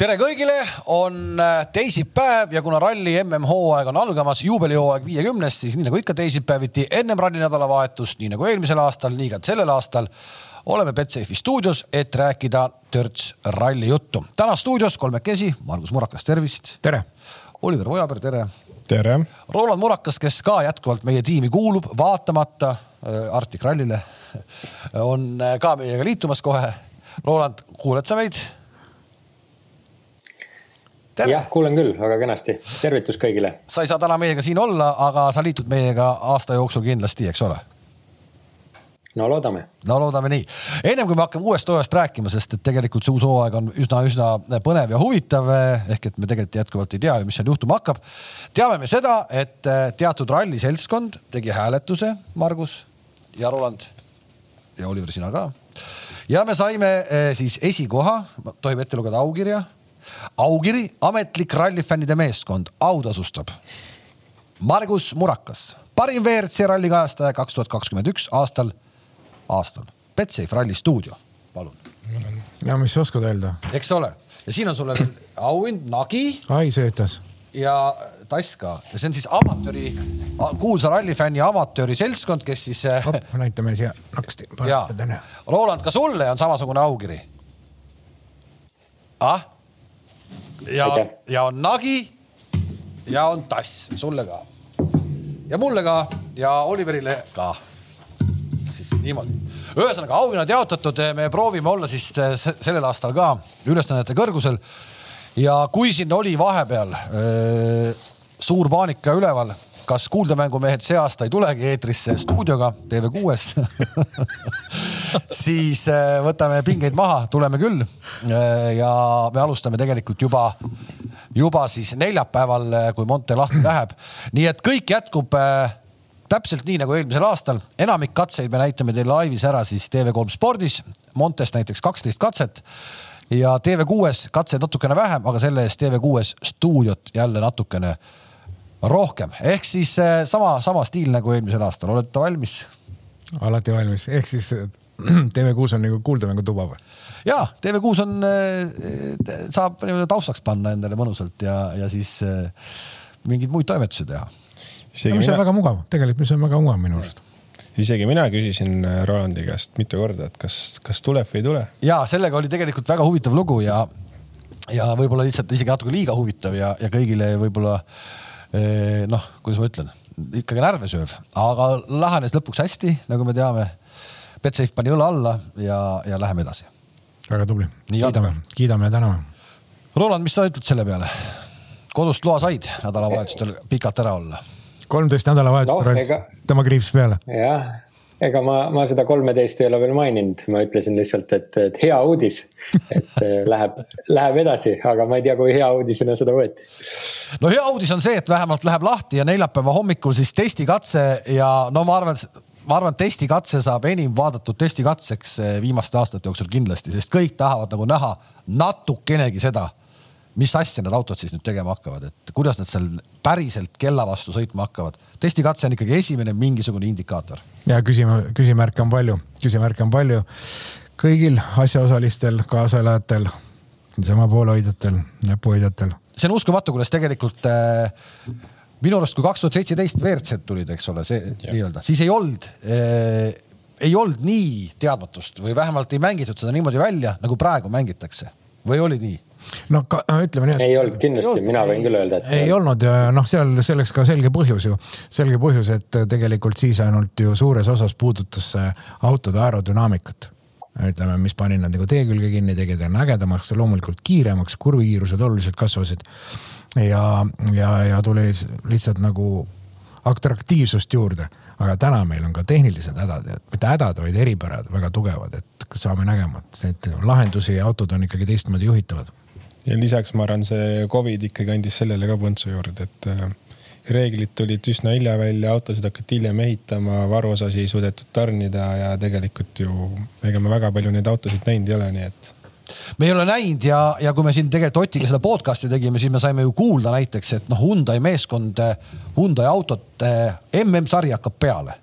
tere kõigile, on äh, teisipäev ja kuna ralli MM-hooaeg on algamas, juubelihooaeg viiekümnest, siis nii nagu ikka teisipäeviti ennem ralli nädalavahetust, nii nagu eelmisel aastal, nii ka sellel aastal oleme Betsafe'i stuudios, et rääkida törts ralli juttu. täna stuudios kolmekesi, Margus Murakas, tervist. tere. Oliver Ojaber, tere. tere. Roland Murakas, kes ka jätkuvalt meie tiimi kuulub, vaatamata äh, Arctic Rallyle, on äh, ka meiega liitumas kohe. Roland, kuuled sa meid? Jah, kuulen küll, väga kenasti. tervitus kõigile. sa ei saa täna meiega siin olla, aga sa liitud meiega aasta jooksul kindlasti, eks ole? no loodame. no loodame nii. ennem kui me hakkame uuest hooajast rääkima, sest et tegelikult see uus hooaeg on üsna-üsna põnev ja huvitav. ehk et me tegelikult jätkuvalt ei tea ju, mis seal juhtuma hakkab. teame me seda, et eh, teatud ralliseltskond tegi hääletuse, Margus ja Roland ja Oliver, sina ka. ja me saime eh, siis esikoha, tohib ette lugeda aukirja aukiri, ametlik rallifännide meeskond autasustab Margus Murakas, parim WRC ralli kajastaja kaks tuhat kakskümmend üks aastal, aastal. Betsafe Ralli stuudio, palun. no mis sa oskad öelda? eks ole, ja siin on sulle veel auhind Nagi. ai, söötas. ja tass ka ja see on siis amatööri, kuulsa rallifänni amatööri seltskond, kes siis. näita meile siia naksti. Roland, ka sulle on samasugune aukiri? ah ja, ja on Nagi ja on tass, sulle ka. ja mulle ka ja Oliverile ka. siis niimoodi. ühesõnaga auhinnad jaotatud, me proovime olla siis sellel aastal ka ülesannete kõrgusel. ja kui siin oli vahepeal öö, suur paanika üleval kas Kuuldemängumehed see aasta ei tulegi eetrisse stuudioga TV6-s siis äh, võtame pingeid maha, tuleme küll. Äh, ja me alustame tegelikult juba, juba siis neljapäeval, äh, kui Monte lahti läheb. nii et kõik jätkub täpselt nii nagu eelmisel aastal, enamik katseid me näitame teile laivis ära siis TV3 spordis, Montest näiteks kaksteist katset ja TV6-s katseid natukene vähem, aga selle eest TV6-s stuudiot jälle natukene rohkem, ehk siis eh, sama, sama stiil nagu eelmisel aastal, olete valmis? alati valmis, ehk siis TV6 on nagu kuuldemängutuba või? ja TV6 on, eh, saab niimoodi taustaks panna endale mõnusalt ja, ja siis eh, mingeid muid toimetusi teha. mis mina... on väga mugav, tegelikult, mis on väga mugav minu arust isegi mina küsisin Rolandi käest mitu korda, et kas, kas tuleb või ei tule. ja sellega oli tegelikult väga huvitav lugu ja, ja võib-olla lihtsalt isegi natuke liiga huvitav ja, ja kõigile võib-olla äh, noh, kuidas ma ütlen, ikkagi närve sööv, aga lahenes lõpuks hästi, nagu me teame. Betsafe pani õla alla ja, ja läheme edasi. väga tubli, kiidame, kiidame ja täname. Roland, mis sa ütled selle peale? kodust loa said nädalavahetustel pikalt ära olla? kolmteist nädalavahetust no, ega... tema kriips peale. jah ega ma, ma seda kolmeteist ei ole veel maininud, ma ütlesin lihtsalt, et, et hea uudis. et eh, läheb, läheb edasi, aga ma ei tea, kui hea uudisena seda võeti. no hea uudis on see, et vähemalt läheb lahti ja neljapäeva hommikul siis testikatse ja no ma arvan, ma arvan, testikatse saab enim vaadatud testikatseks eh, viimaste aastate jooksul kindlasti, sest kõik tahavad nagu näha natukenegi seda mis asja need autod siis nüüd tegema hakkavad, et kuidas nad seal päriselt kella vastu sõitma hakkavad. testikatse on ikkagi esimene mingisugune indikaator. ja küsima, küsimärke on palju, küsimärke on palju kõigil asjaosalistel, kaaselajatel, niisama poolehoidjatel, näpuhoidjatel. see on uskumatu, kuidas tegelikult äh, minu arust, kui kaks tuhat seitseteist WRC-d tulid, eks ole, see nii-öelda, siis ei olnud äh, ei olnud nii teadmatust või vähemalt ei mängitud seda niimoodi välja, nagu praegu mängitakse või oli nii? No ka, ütleme nii et.... ei olnud kindlasti, mina võin küll öelda, et. ei olnud ja noh, seal selleks ka selge põhjus ju, selge põhjus, et tegelikult siis ainult ju suures osas puudutas autode aerodünaamikat. Ütleme, mis pani nad nagu tee külge kinni, tegi ta ägedamaks, loomulikult kiiremaks, kurvikiirused oluliselt kasvasid. ja, ja, ja tuli lihtsalt nagu atraktiivsust juurde, aga täna meil on ka tehnilised hädad, mitte hädad, vaid eripärad väga tugevad, et saame nägema, et neid lahendusi ja autod on ikkagi teistmoodi juhitavad ja lisaks ma arvan, see Covid ikkagi andis sellele ka põntsu juurde, et äh, reeglid tulid üsna hilja välja, autosid hakati hiljem ehitama, varuosasi ei suudetud tarnida ja tegelikult ju ega me väga palju neid autosid näinud ei ole, nii et me ei ole näinud ja, ja kui me siin tegelikult Otiga seda podcast'i tegime, siis me saime ju kuulda näiteks, et noh, Hyundai meeskond, Hyundai autot MM-sari hakkab peale.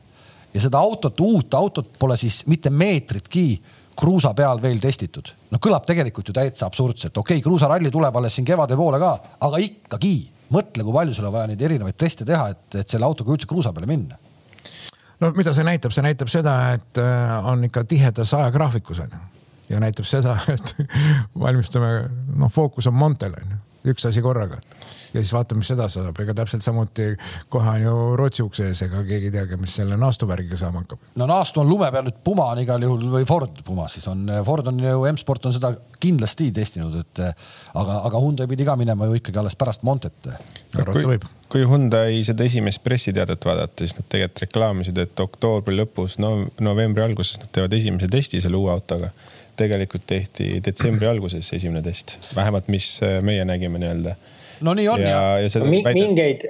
Ja seda autot, uut autot pole siis mitte meetritki kruusa peal veel testitud. no kõlab tegelikult ju täitsa absurdselt, okei okay,, kruusaralli tuleb alles siin kevade poole ka, aga ikkagi mõtle, kui palju sul on vaja neid erinevaid teste teha, et, et selle autoga üldse kruusa peale minna. no mida see näitab, see näitab seda, et äh, on ikka tihedas ajagraafikus on ju ja näitab seda, et valmistume, noh, fookus on Montel on ju, üks asi korraga. Ja siis vaatame, mis edasi saab, ega täpselt samuti kohe on ju Rootsi ukse ees, ega keegi ei teagi, mis selle naastuvärgiga saama hakkab. no naastu on lume peal nüüd Puma on igal juhul või Ford Puma siis on, Ford on ju, M-Sport on seda kindlasti testinud, et aga, aga Hyundai pidi ka minema ju ikkagi alles pärast Montet. kui, kui Hyundai seda esimest pressiteadet vaadata, siis nad tegelikult reklaamisid, et oktoobri lõpus, no novembri alguses nad teevad esimese testi selle uue autoga tegelikult tehti detsembri alguses esimene test, vähemalt mis meie nägime nii-öelda no nii on ja, ja. ja Mi väidet... mingeid,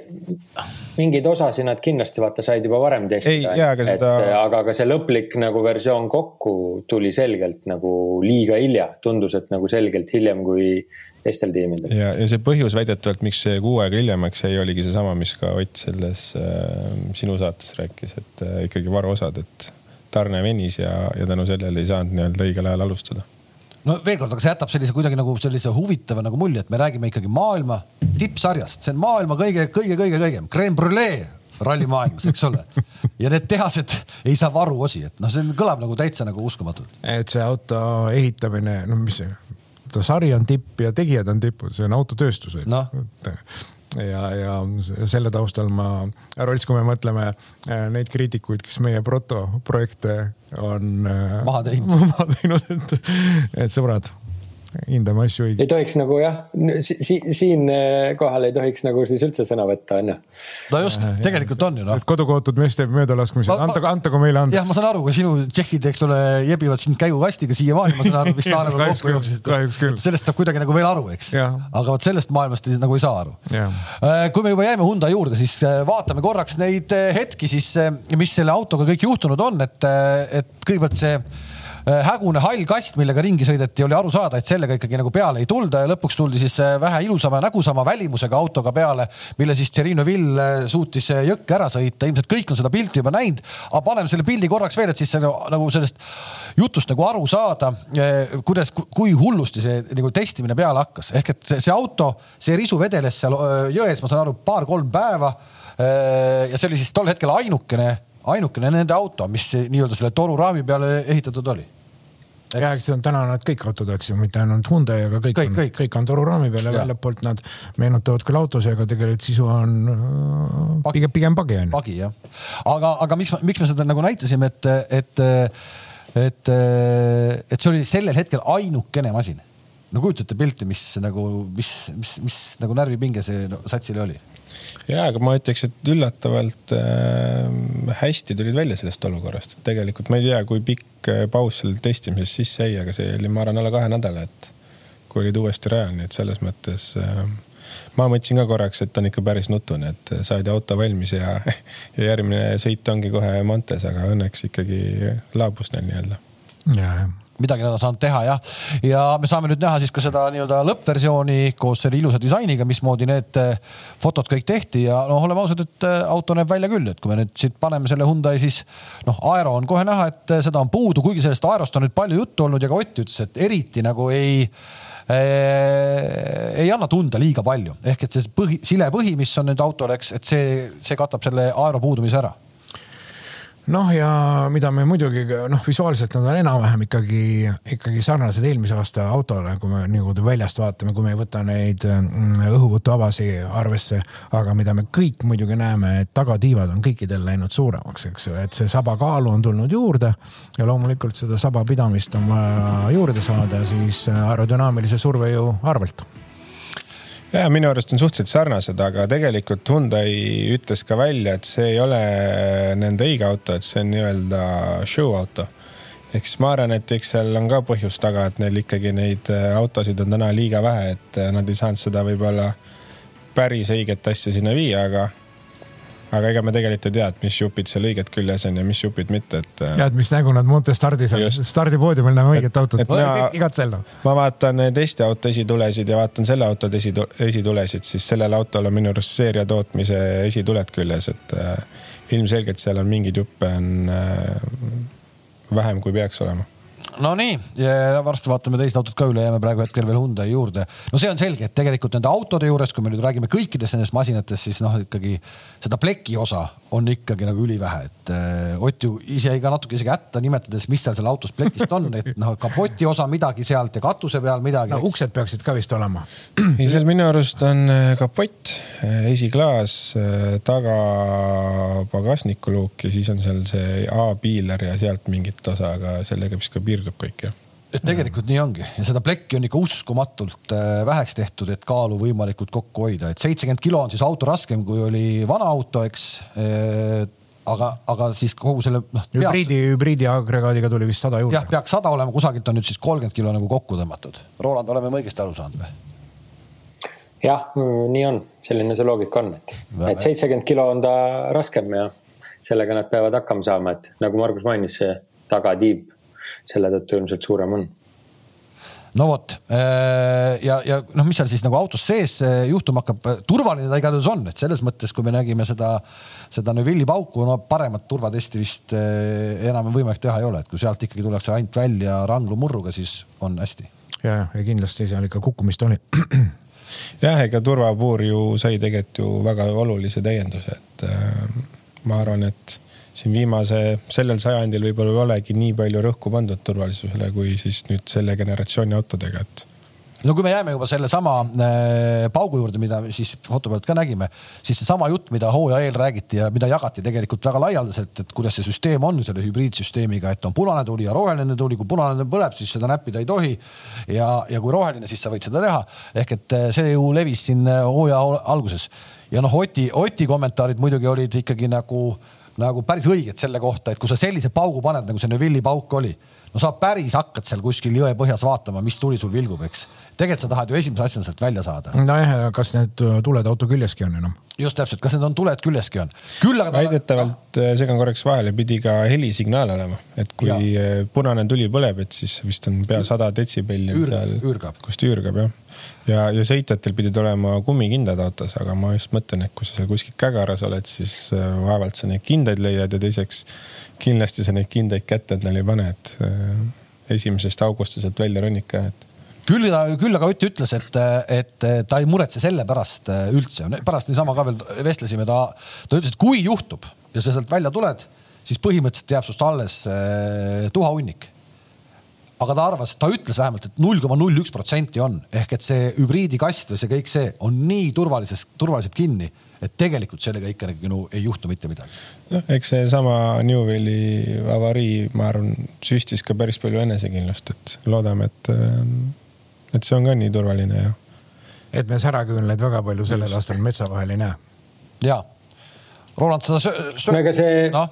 mingeid osasid nad kindlasti vaata said juba varem testida. Aga, seda... aga ka see lõplik nagu versioon kokku tuli selgelt nagu liiga hilja, tundus, et nagu selgelt hiljem kui teistel tiimidel. ja, ja see põhjus väidetavalt, miks see kuu aega hiljemaks jäi, oligi seesama, mis ka Ott selles äh, sinu saates rääkis, et äh, ikkagi varuosad, et tarne venis ja, ja tänu sellele ei saanud nii-öelda õigel ajal alustada no veel kord, aga see jätab sellise kuidagi nagu sellise huvitava nagu mulje, et me räägime ikkagi maailma tippsarjast, see on maailma kõige, kõige, kõige, kõigem creme brulee rallimaailmas, eks ole. ja need tehased ei saa varuosi, et noh, see kõlab nagu täitsa nagu uskumatult. et see auto ehitamine, no mis see, sari on tipp ja tegijad on tipud, see on autotööstus no ja, ja selle taustal ma, Rolls, kui me mõtleme äh, neid kriitikuid, kes meie protoprojekte on äh, maha teinud, maha teinud, et, et sõbrad hindame asju õigesti. ei tohiks nagu jah si, si, siin eh, kohal ei tohiks nagu siis üldse sõna võtta, onju. no just, tegelikult on ju noh. kodukootud meeste möödalaskmised, antagu, antagu meile andeks. jah, ma saan aru, kui sinu tšehhid, eks ole, jebivad sind käigukastiga siiamaani, ma saan aru, mis naeruga kokku jooksesid. sellest saab kuidagi nagu veel aru, eks. aga vot sellest maailmast nagu ei saa aru. Äh, kui me juba jääme Hyundai juurde, siis äh, vaatame korraks neid hetki siis, mis selle autoga kõik juhtunud on, et, et kõigepealt see Äh, hägune hall kast, millega ringi sõideti, oli aru saada, et sellega ikkagi nagu peale ei tulda ja lõpuks tuldi siis äh, vähe ilusama, nägusama välimusega autoga peale, mille siis Tserino Vill äh, suutis jõkke ära sõita. ilmselt kõik on seda pilti juba näinud, aga paneme selle pildi korraks veel, et siis nagu sellest jutust nagu aru saada, kuidas, kui hullusti see nagu testimine peale hakkas, ehk et see, see auto, see risu vedeles seal jões, ma saan aru, paar-kolm päeva. ja see oli siis tol hetkel ainukene ainukene nende auto, mis nii-öelda selle toruraami peale ehitatud oli ja eks on täna nad kõik autod, eks ju, mitte ainult Hyundai, aga kõik, kõik, kõik. kõik on toruraami peal ja väljapoolt nad meenutavad küll autosid, aga tegelikult sisu on pagi. pigem, pigem pagi on ju. pagi jah, aga, aga miks, miks me seda nagu näitasime, et, et, et, et see oli sellel hetkel ainukene masin. No kujutate pilti, mis nagu, mis, mis, mis nagu närvipinge see no, satsile oli? Ja, aga ma ütleks, et üllatavalt äh, hästi tulid välja sellest olukorrast, et tegelikult ma ei tea, kui pikk äh, paus sellel testimises sisse jäi, aga see oli, ma arvan, alla kahe nädala, et kui olid uuesti rajal, nii et selles mõttes äh, ma mõtlesin ka korraks, et on ikka päris nutune, et saadi auto valmis ja, ja järgmine sõit ongi kohe Montes, aga õnneks ikkagi laabus neil nii-öelda. ja, jah midagi nad on saanud teha jah. ja me saame nüüd näha siis ka seda nii-öelda lõppversiooni koos selle ilusa disainiga, mismoodi need eh, fotod kõik tehti. Ja noh, oleme ausad, et eh, auto näeb välja küll, et kui me nüüd siit paneme selle Hyundai, siis noh, Aero on kohe näha, et eh, seda on puudu, kuigi sellest Aerost on nüüd palju juttu olnud ja ka Ott ütles, et eriti nagu ei ei anna tunda liiga palju, ehk et see põhi, silepõhi, mis on nüüd autol, eks, et see, see katab selle aero puudumise ära noh, ja mida me muidugi noh, visuaalselt nad on enam-vähem ikkagi, ikkagi sarnased eelmise aasta autole, kui me niimoodi väljast vaatame, kui me ei võta neid mm, õhuvõtuavasi arvesse. aga mida me kõik muidugi näeme, et tagatiivad on kõikidel läinud suuremaks, eks ju, et see saba kaalu on tulnud juurde ja loomulikult seda saba pidamist on vaja juurde saada siis aerodünaamilise survejõu arvelt ja minu arust on suhteliselt sarnased, aga tegelikult Hyundai ütles ka välja, et see ei ole nende õige auto, et see on nii-öelda show auto. ehk siis ma arvan, et eks seal on ka põhjus taga, et neil ikkagi neid äh, autosid on täna liiga vähe, et äh, nad ei saanud seda võib-olla päris õiget asja sinna viia, aga aga ega me tegelikult ei tea, et mis jupid seal õiged küljes on ja mis jupid mitte, et. ja, et mis nägu nad Monte stardis on, stardipoodiumil näeme õiget autot. igatselno. ma vaatan testiauto esitulesid ja vaatan selle auto esitulesid, siis sellel autol on minu arust seeria tootmise esituled küljes, et äh, ilmselgelt seal on mingeid juppe on äh, vähem, kui peaks olema Nonii, varsti vaatame teist autot ka üle, jääme praegu hetkel veel Hyundai juurde. no see on selge, et tegelikult nende autode juures, kui me nüüd räägime kõikidest nendest masinatest, siis noh, ikkagi seda pleki osa on ikkagi nagu ülivähe, et äh, Ott ju ise jäi ka natuke isegi hätta nimetades, mis seal seal autos plekist on, et noh, kapoti osa midagi sealt ja katuse peal midagi. no uksed peaksid ka vist olema. ei, seal minu arust on äh, kapott, äh, esiklaas, taga pagasnikuluuk ja siis on seal see A-piiler ja sealt mingit osa, aga sellega vist ka piirdub piirdub kõik, jah et tegelikult nii ongi ja seda plekki on ikka uskumatult äh, väheks tehtud, et kaalu võimalikult kokku hoida, et seitsekümmend kilo on siis auto raskem, kui oli vana auto, eks. Äh, aga, aga siis kogu selle noh. hübriidi, hübriidiagregaadiga tuli vist sada juurde. jah, peaks sada olema, kusagilt on nüüd siis kolmkümmend kilo nagu kokku tõmmatud. Roland, oleme me õigesti aru saanud või? jah, nii on, selline see loogika on, et, et seitsekümmend kilo on ta raskem ja sellega nad peavad hakkama saama, et nagu Margus mainis, see tagatiib selle tõttu ilmselt suurem on no vot äh, ja, ja noh, mis seal siis nagu autos sees juhtuma hakkab, turvaline ta igatahes on, et selles mõttes, kui me nägime seda, seda Neuvilli pauku, no paremat turvatesti vist äh, enam võimalik teha ei ole, et kui sealt ikkagi tullakse ainult välja ranglu murruga, siis on hästi. ja, ja kindlasti seal ikka kukkumist oli. jah, ega turvapuur ju sai tegelikult ju väga olulise täienduse, et äh, ma arvan, et siin viimase, sellel sajandil võib-olla ei olegi nii palju rõhku pandud turvalisusele, kui siis nüüd selle generatsiooni autodega, et no kui me jääme juba sellesama äh, paugu juurde, mida siis foto pealt ka nägime, siis seesama jutt, mida hooaja eel räägiti ja mida jagati tegelikult väga laialdaselt, et kuidas see süsteem on selle hübriidsüsteemiga, et on punane tuli ja roheline tuli, kui punane põleb, siis seda näppida ei tohi. ja, ja kui roheline, siis sa võid seda teha. ehk et äh, see ju levis siin äh, hooaja alguses ja noh, Oti, Oti kommentaarid muidugi olid ikkagi nagu nagu päris õiget selle kohta, et kui sa sellise paugu paned, nagu see Neuvilli pauk oli, no sa päris hakkad seal kuskil jõe põhjas vaatama, mis tuli sul vilgub, eks. tegelikult sa tahad ju esimese asjana sealt välja saada. nojah, kas need tuled auto küljeski on enam? just täpselt, kas need on tuled küljeski on? küll aga. väidetavalt no., segan korraks vahele, pidi ka helisignaal olema, et kui ja. punane tuli põleb, et siis vist on pea sada detsibelli. üürgab. kust üürgab jah ja, ja sõitjatel pidid olema kummikindad autos, aga ma just mõtlen, et kui sa seal kuskil kägaras oled, siis äh, vaevalt sa neid kindaid leiad ja teiseks kindlasti sa neid kindaid kätte endale ei pane, et äh, esimesest august sa sealt välja ronid ka, et. Küll küll aga Ott ütles, et, et ta ei muretse selle pärast äh, üldse, pärast niisama ka veel vestlesime, ta, ta ütles, et kui juhtub ja sa sealt välja tuled, siis põhimõtteliselt jääb sinust alles tuhahunnik aga ta arvas, ta ütles vähemalt et, et null koma null üks protsenti on ehk et see hübriidikast või see kõik see on nii turvalises, turvaliselt kinni, et tegelikult sellega ikka nagu ei juhtu mitte midagi. noh, eks seesama Newwelli avarii, ma arvan, süstis ka päris palju enesekindlust, et loodame, et, et see on ka nii turvaline ja. et me säraküünlaid väga palju sellel aastal metsa vahel ei näe. ja, Roland, seda söö-. no ega see no?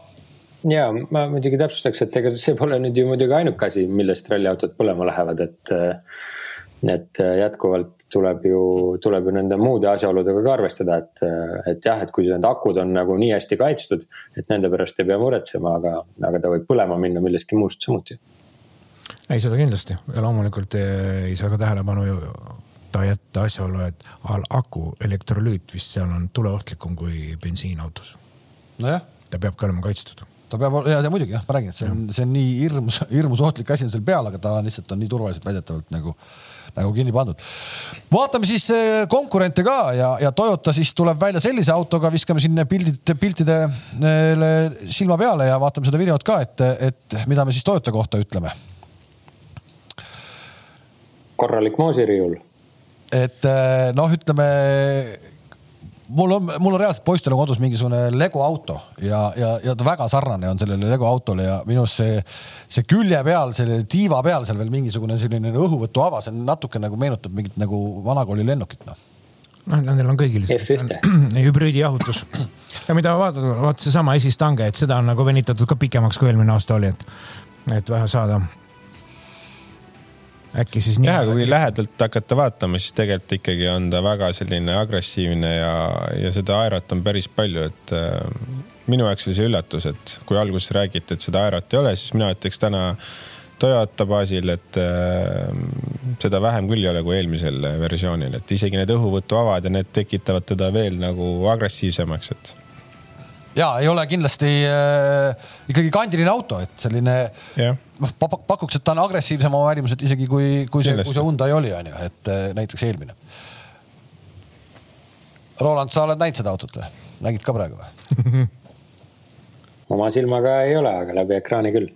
Ja ma muidugi täpsustaks, et ega see pole nüüd ju muidugi ainuke asi, millest ralliautod põlema lähevad, et. et jätkuvalt tuleb ju, tuleb ju nende muude asjaoludega ka arvestada, et, et jah, et kui need akud on nagu nii hästi kaitstud, et nende pärast ei pea muretsema, aga, aga ta võib põlema minna millestki muust samuti. ei, seda kindlasti ja loomulikult ei saa ka tähelepanu ju ta jätta asjaolu, et aku elektrolüüt vist seal on tuleohtlikum kui bensiinautos. nojah. ta peab ka olema kaitstud ta peab, ja, ja muidugi jah, ma räägin, et see on, see on nii hirmus, hirmus ohtlik asi on seal peal, aga ta lihtsalt on nii turvaliselt väidetavalt nagu, nagu kinni pandud. vaatame siis eh, konkurente ka ja, ja Toyota siis tuleb välja sellise autoga, viskame siin pildid, piltidele silma peale ja vaatame seda videot ka, et, et mida me siis Toyota kohta ütleme. korralik moosiriiul. et eh, noh, ütleme mul on, mul on reaalselt poistel on kodus mingisugune Lego auto ja, ja, ja ta väga sarnane on sellele Lego autole ja minu arust see, see külje peal, selle tiiva peal seal veel mingisugune selline õhuvõtuava, see natuke nagu meenutab mingit nagu vanakooli lennukit noh. Noh, nendel on kõigil hübriidijahutus. ja mida vaatad, vaata seesama esistange, et seda on nagu venitatud ka pikemaks, kui eelmine aasta oli, et, et vähe saada äkki siis nii. jah, kui lähedalt hakata vaatama, siis tegelikult ikkagi on ta väga selline agressiivne ja, ja seda aerat on päris palju, et äh, minu jaoks oli see üllatus, et kui alguses räägiti, et seda aerat ei ole, siis mina ütleks täna Toyota baasil, et äh, seda vähem küll ei ole kui eelmisel versioonil, et isegi need õhuvõtuavad ja need tekitavad teda veel nagu agressiivsemaks, et ja ei ole kindlasti äh, ikkagi kandiline auto, et selline noh, pakuks, et ta on agressiivsem oma välimuselt isegi kui, kui see, kui see Hyundai oli, on ju, et äh, näiteks eelmine. Roland, sa oled näinud seda autot või? nägid ka praegu või oma silmaga ei ole, aga läbi ekraani küll.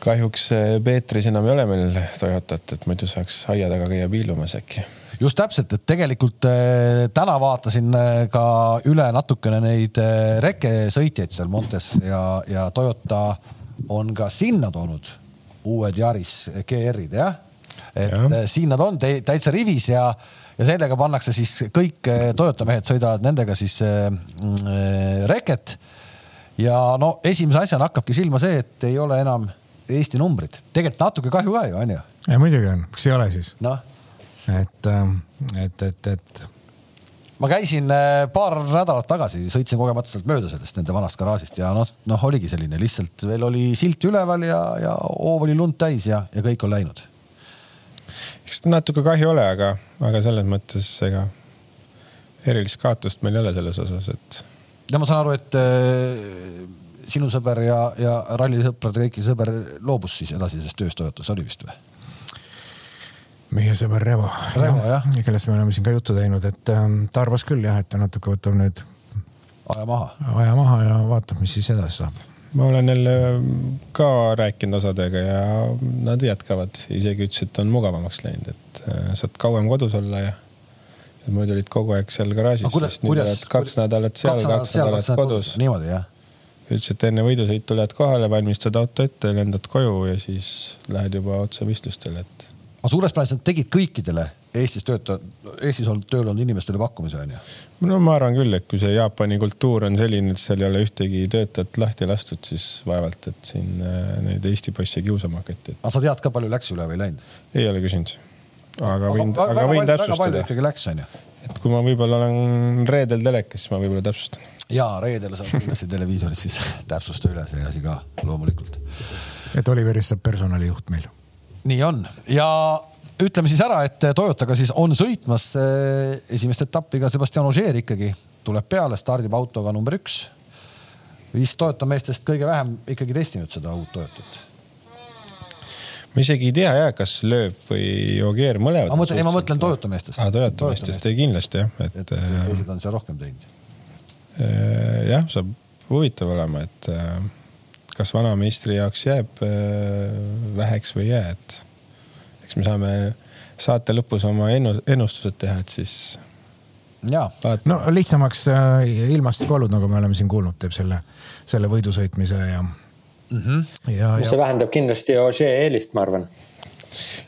kahjuks äh, Peetris enam ei ole meil Toyotat, et muidu saaks aia taga käia piilumas äkki just täpselt, et tegelikult äh, täna vaatasin äh, ka üle natukene neid äh, rekesõitjaid seal Montes ja, ja Toyota on ka sinna toonud uued Yaris GR-id jah. et ja. siin nad on täitsa rivis ja, ja sellega pannakse siis kõik Toyota mehed sõidavad nendega siis äh, reket. ja no esimese asjana hakkabki silma see, et ei ole enam Eesti numbrid, tegelikult natuke kahju ka ju on ju. muidugi on, miks ei ole siis? noh et, ähm, et, et, et. ma käisin äh, paar nädalat tagasi, sõitsin kogemata mööda sellest nende vanast garaažist ja noh, noh, oligi selline lihtsalt veel oli silt üleval ja, ja hoov oli lund täis ja, ja kõik on läinud. eks natuke kahju ole, aga, aga selles mõttes ega erilist kaotust meil ei ole selles osas, et. ja ma saan aru, et äh, sinu sõber ja, ja rallisõprade kõiki sõber loobus siis edasisest tööst Toyotas, oli vist või? Meie sõber Revo, Revo, jah. kellest me oleme siin ka juttu teinud, et ähm, ta arvas küll jah, et ta natuke võtab nüüd aja maha, aja maha ja vaatab, mis siis edasi saab. ma olen jälle ka rääkinud osadega ja nad jätkavad, isegi ütlesid, et on mugavamaks läinud, et äh, saad kauem kodus olla ja muidu olid kogu aeg seal garaažis, sest nüüd oled kaks nädalat seal, kaks nädalat kodus. niimoodi jah? ütles, et enne võidusõitu lähed kohale, valmistad auto ette, lendad koju ja siis lähed juba otse võistlustele, et aga suures plaanis nad tegid kõikidele Eestis tööta-, Eestis olnud tööl olnud inimestele pakkumise on ju? no ma arvan küll, et kui see Jaapani kultuur on selline, et seal ei ole ühtegi töötajat lahti lastud, siis vaevalt, et siin äh, neid Eesti poisse kiusama hakati. aga sa tead ka, palju läks üle või läinud? ei ole küsinud. aga võin, aga võin täpsustada. väga palju ikkagi läks, on ju. et kui ma võib-olla olen reedel telekas, siis ma võib-olla täpsustan. ja reedel saab kindlasti televiisoris siis täpsusta üle see asi ka loomulikult. et Oliverist saab personalijuht meil nii on ja ütleme siis ära, et Toyotaga siis on sõitmas eh, esimest etappi ka Sebastian Ogier ikkagi tuleb peale, stardib autoga number üks. vist Toyota meestest kõige vähem ikkagi testinud seda uut Toyotat ma isegi ei tea jah, kas Lööv või Ogier mõlemad. ma mõtlen, ma mõtlen Toyota meestest. aa, Toyota, Toyota meestest, meestest. kindlasti jah, et, et. teised on seal rohkem teinud. Eh, jah, saab huvitav olema, et äh, kas vanameistri jaoks jääb äh, väheks või ei jää, et eks me saame saate lõpus oma ennustused teha, et siis. no lihtsamaks äh, ilmastikuolud, nagu me oleme siin kuulnud, teeb selle, selle võidu sõitmise ja mm. -hmm. ja, ja. see vähendab kindlasti Ožee eelist, ma arvan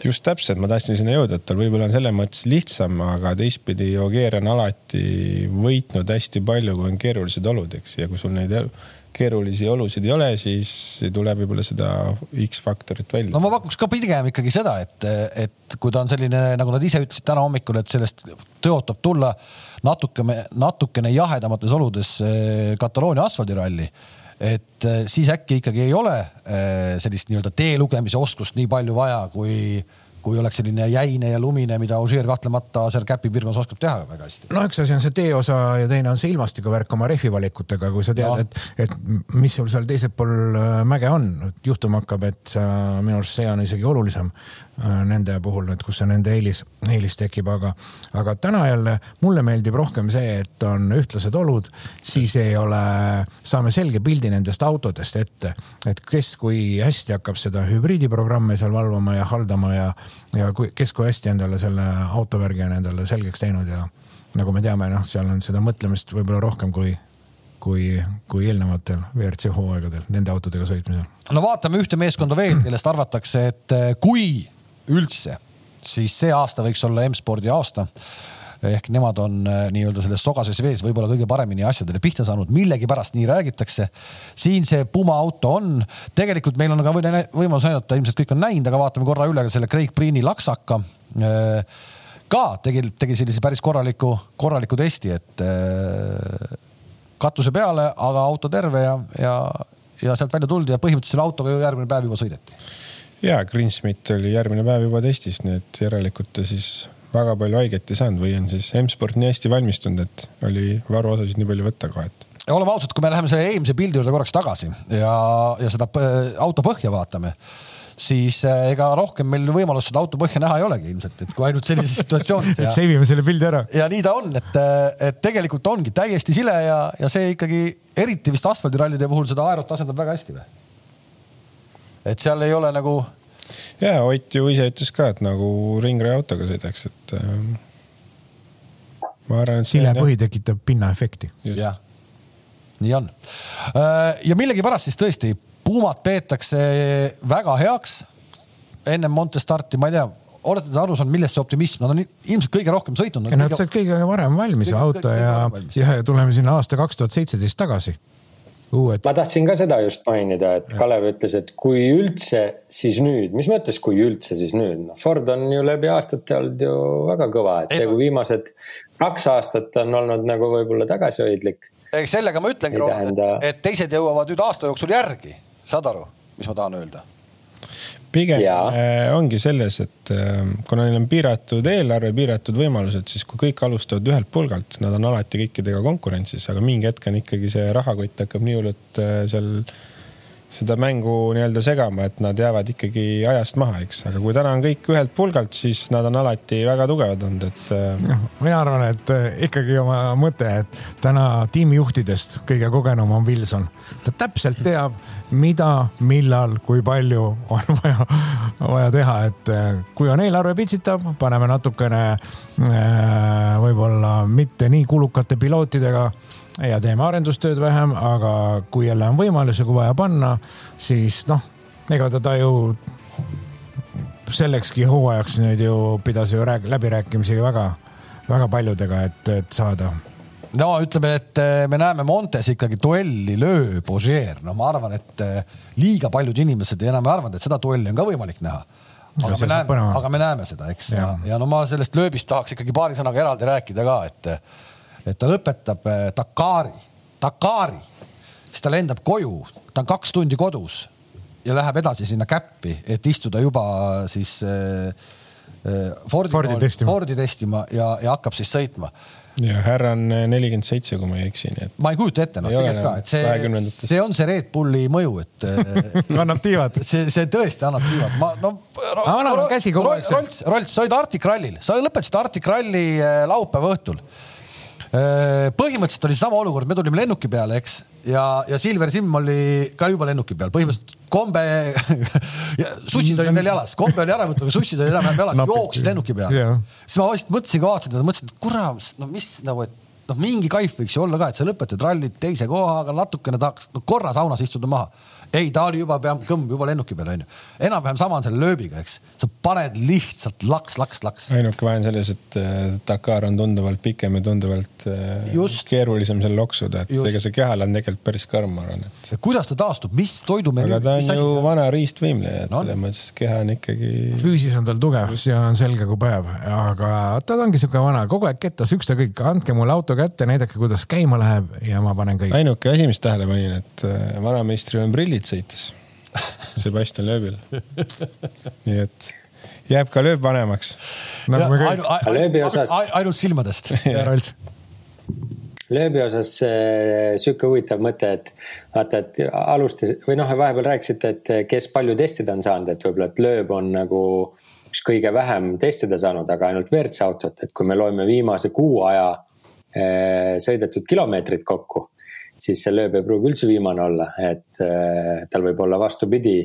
just täpselt, ma tahtsin sinna jõuda, et tal võib-olla on selles mõttes lihtsam, aga teistpidi Ogier on alati võitnud hästi palju, kui on keerulised olud, eks, ja kui sul neid keerulisi olusid ei ole, siis ei tule võib-olla seda X-faktorit välja. no ma pakuks ka pigem ikkagi seda, et, et kui ta on selline, nagu nad ise ütlesid täna hommikul, et sellest tõotab tulla natukene, natukene jahedamates oludes eh, Kataloonia asfaldiralli et eh, siis äkki ikkagi ei ole eh, sellist nii-öelda tee lugemise oskust nii palju vaja, kui kui oleks selline jäine ja lumine, mida Ožeer kahtlemata seal käpi piirkonnas oskab teha väga hästi. no üks asi on see teeosa ja teine on see ilmastikuvärk oma rehvi valikutega, kui sa tead no., et, et mis sul seal teisel pool äh, mäge on, juhtuma hakkab, et sa, minu arust see on isegi olulisem äh, nende puhul, et kus see nende eelis, eelis tekib, aga, aga täna jälle mulle meeldib rohkem see, et on ühtlased olud, siis ei ole, saame selge pildi nendest autodest ette, et kes kui hästi hakkab seda hübriidiprogramme seal valvama ja haldama ja ja kui, kes kui hästi endale selle autovärgi on endale selgeks teinud ja nagu me teame, noh, seal on seda mõtlemist võib-olla rohkem kui, kui, kui eelnevatel WRC hooaegadel nende autodega sõitmisel. no vaatame ühte meeskonda veel, kellest arvatakse, et eh, kui üldse, siis see aasta võiks olla M-spordi aasta ehk nemad on äh, nii-öelda selles sogases vees võib-olla kõige paremini asjadele pihta saanud, millegipärast nii räägitakse. siin see Puma auto on, tegelikult meil on ka võimalus näidata, ilmselt kõik on näinud, aga vaatame korra üle ka selle Craig Priini laksaka äh, ka tegi, tegi sellise päris korraliku, korraliku testi, et katuse peale, aga auto terve ja, ja, ja sealt välja tuldi ja põhimõtteliselt selle autoga ju järgmine päev juba sõideti. ja Greensmit oli järgmine päev juba testis, nii et järelikult ta siis väga palju haiget ei saanud või on siis M-sport nii hästi valmistunud, et oli varuosasid nii palju võtta kohe, et oleme ausad, kui me läheme selle eelmise pildi juurde korraks tagasi ja, ja seda auto põhja vaatame siis äh, ega rohkem meil võimalust seda auto põhja näha ei olegi ilmselt, et kui ainult sellises situatsioonis ja.... seivime selle pildi ära. ja nii ta on, et, et tegelikult ongi täiesti sile ja, ja see ikkagi eriti vist asfaldirallide puhul seda aerot asendab väga hästi või? et seal ei ole nagu. Ja Ott ju ise ütles ka, et nagu ringrajaautoga sõidaks, et äh, ma arvan, et. silepõhi tekitab pinnaefekti. jah, nii on. Äh, ja millegipärast siis tõesti Pumat peetakse väga heaks. ennem Monte starti, ma ei tea, olete te aru saanud, millest see optimism, nad on ilmselt kõige rohkem sõitnud. Nad said kõige varem valmis kõige, auto kõige, ja, ja tuleme sinna aasta kaks tuhat seitseteist tagasi. Uued. ma tahtsin ka seda just mainida, et Kalev ütles, et kui üldse, siis nüüd, mis mõttes, kui üldse, siis nüüd, noh Ford on ju läbi aastate olnud ju väga kõva, et see, kui viimased kaks aastat on olnud nagu võib-olla tagasihoidlik. sellega ma ütlengi, tähenda... et, et teised jõuavad nüüd aasta jooksul järgi saad aru, mis ma tahan öelda? Pigem ja. Äh, ongi selles, et äh, kuna neil on piiratud eelarve, piiratud võimalused, siis kui kõik alustavad ühelt pulgalt, nad on alati kõikidega konkurentsis, aga mingi hetk on ikkagi see rahakott hakkab nii hullult äh, seal seda mängu nii-öelda segama, et nad jäävad ikkagi ajast maha, eks. aga kui täna on kõik ühelt pulgalt, siis nad on alati väga tugevad olnud, et. Äh, noh, mina arvan, et äh, ikkagi oma mõte, et täna tiimijuhtidest kõige kogenum on Wilson. ta täpselt teab, mida, millal, kui palju on vaja, vaja teha, et äh, kui on eelarve pitsitav, paneme natukene võib-olla mitte nii kulukate pilootidega ja teeme arendustööd vähem, aga kui jälle on võimalus ja kui vaja panna, siis noh, ega ta ju sellekski hooajaks nüüd ju pidas ju rääg, läbirääkimisi väga, väga paljudega, et, et saada. No ütleme, et eh, me näeme Montes ikkagi duelli löö Bogier, no ma arvan, et eh, liiga paljud inimesed enam ei arvanud, et seda duelli on ka võimalik näha. aga me näeme, aga me näeme seda, eks, ja, ja, ja no ma sellest lööbist tahaks ikkagi paari sõnaga eraldi rääkida ka, et et ta lõpetab äh, Dakari, Dakari, siis ta lendab koju, ta on kaks tundi kodus ja läheb edasi sinna käppi, et istuda juba siis äh, Fordi, Fordi testima, Fordi testima ja, ja hakkab siis sõitma ja härra on nelikümmend seitse, kui ma ei eksi, nii et. ma ei kujuta ette, noh tegelikult ka, et see, see on see Red Bulli mõju, et annab tiivad. see, see tõesti annab tiivad, ma no. annab käsi kogu aeg. Rolts, Rolts, sa olid Arctic Rallyl, sa lõpetasid Arctic Ralli laupäeva õhtul põhimõtteliselt oli seesama olukord, me tulime lennuki peale, eks, ja, ja Silver Simm oli ka juba lennuki peal, põhimõtteliselt kombe sussid olid veel jalas, kombe oli ära võtnud, aga sussid olid enam-vähem jalas, jooksid lennuki peale. Yeah.. siis ma vist mõtlesin ka, vaatasin teda, mõtlesin, et kurat, no mis nagu, et noh, mingi kaif võiks ju olla ka, et sa lõpetad rallit teise kohaga, natukene tahaks no, korra saunas istuda maha ei, ta oli juba peaaegu kõmm juba lennuki peal onju. enam-vähem sama on selle lööbiga, eks. sa paned lihtsalt laks, laks, laks. ainuke vahe on selles, et äh, Dakar on tunduvalt pikem ja tunduvalt äh, Just. keerulisem seal loksuda, et Just. ega see kehal on tegelikult päris karm, ma arvan, et. kuidas ta taastub, mis toidumenüü? aga ta on ju see? vana riistvõimleja, et no. selles mõttes keha on ikkagi. füüsis on tal tugev, see on selge kui päev, aga ta ongi sihuke vana, kogu aeg kettas ükskõik, andke mulle auto kätte, näidake, kuidas käima läheb ja ma panen kõik. ainuke asi, mis tähele panin, et äh, vanameistri on prillid Rallit sõitis Sebastian Loebil. nii et jääb ka lööb vanemaks nagu. lööbi osas. ainult silmadest lööbi osas äh, sihuke huvitav mõte, et vaata, et alustas või noh, vahepeal rääkisite, et kes palju testida on saanud, et võib-olla, et lööb on nagu üks kõige vähem testida saanud, aga ainult WRC autot, et kui me loeme viimase kuu aja äh, sõidetud kilomeetrid kokku siis see lööb ei pruugi üldse viimane olla, et äh, tal võib olla vastupidi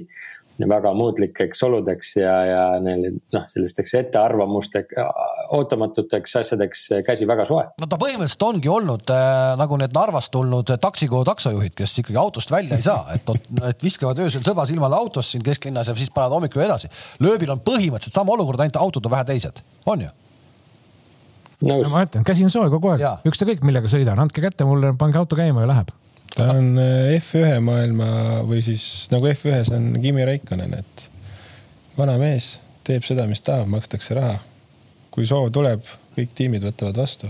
väga muutlikeks oludeks ja, ja neil noh, sellisteks ettearvamusteks, ootamatuteks asjadeks käsi väga soe. no ta põhimõtteliselt ongi olnud äh, nagu need Narvast tulnud taksikool taksojuhid, kes ikkagi autost välja ei saa, et, et viskavad öösel sõba silmale autost siin kesklinnas ja siis panevad hommikul edasi. lööbil on põhimõtteliselt sama olukord, ainult autod on vähe teised, on ju ma ütlen, käsi on soe kogu aeg, ükskõik millega sõidan, andke kätte mulle, pange auto käima ja läheb. ta on äh, F1 maailma või siis nagu F1-s on Kimi Raikkonen, et vana mees teeb seda, mis tahab, makstakse raha. kui soov tuleb, kõik tiimid võtavad vastu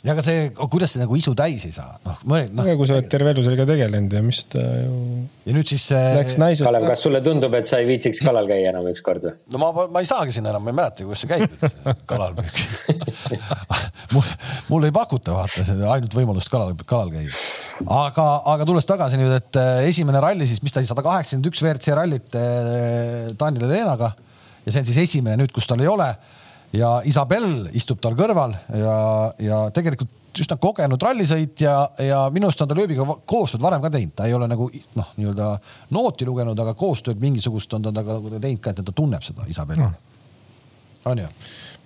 ja aga see, kuidas see nagu isu täis ei saa, noh mõeld-. No, aga kui sa oled terve elu sellega tegelenud ja mis ta ju. ja nüüd siis äh.... Läks naisest. Kalev, kas sulle tundub, et sa ei viitsiks kalal käia enam ükskord või? no ma, ma ei saagi sinna enam, ma ei mäleta, kuidas see käib kalal mul, mul ei pakuta vaata seda ainult võimalust kalal, kalal käia. aga, aga tulles tagasi nüüd, et äh, esimene ralli siis, mis ta oli, sada kaheksakümmend üks WRC rallit äh, Daniel Helenaga ja see on siis esimene nüüd, kus tal ei ole ja Isabel istub tal kõrval ja, ja tegelikult üsna kogenud rallisõitja ja minu arust on ta lööbiga koostööd varem ka teinud, ta ei ole nagu noh, nii-öelda nooti lugenud, aga koostööd mingisugust on ta temaga teinud ka, et ta tunneb seda Isabeli no.. on ju?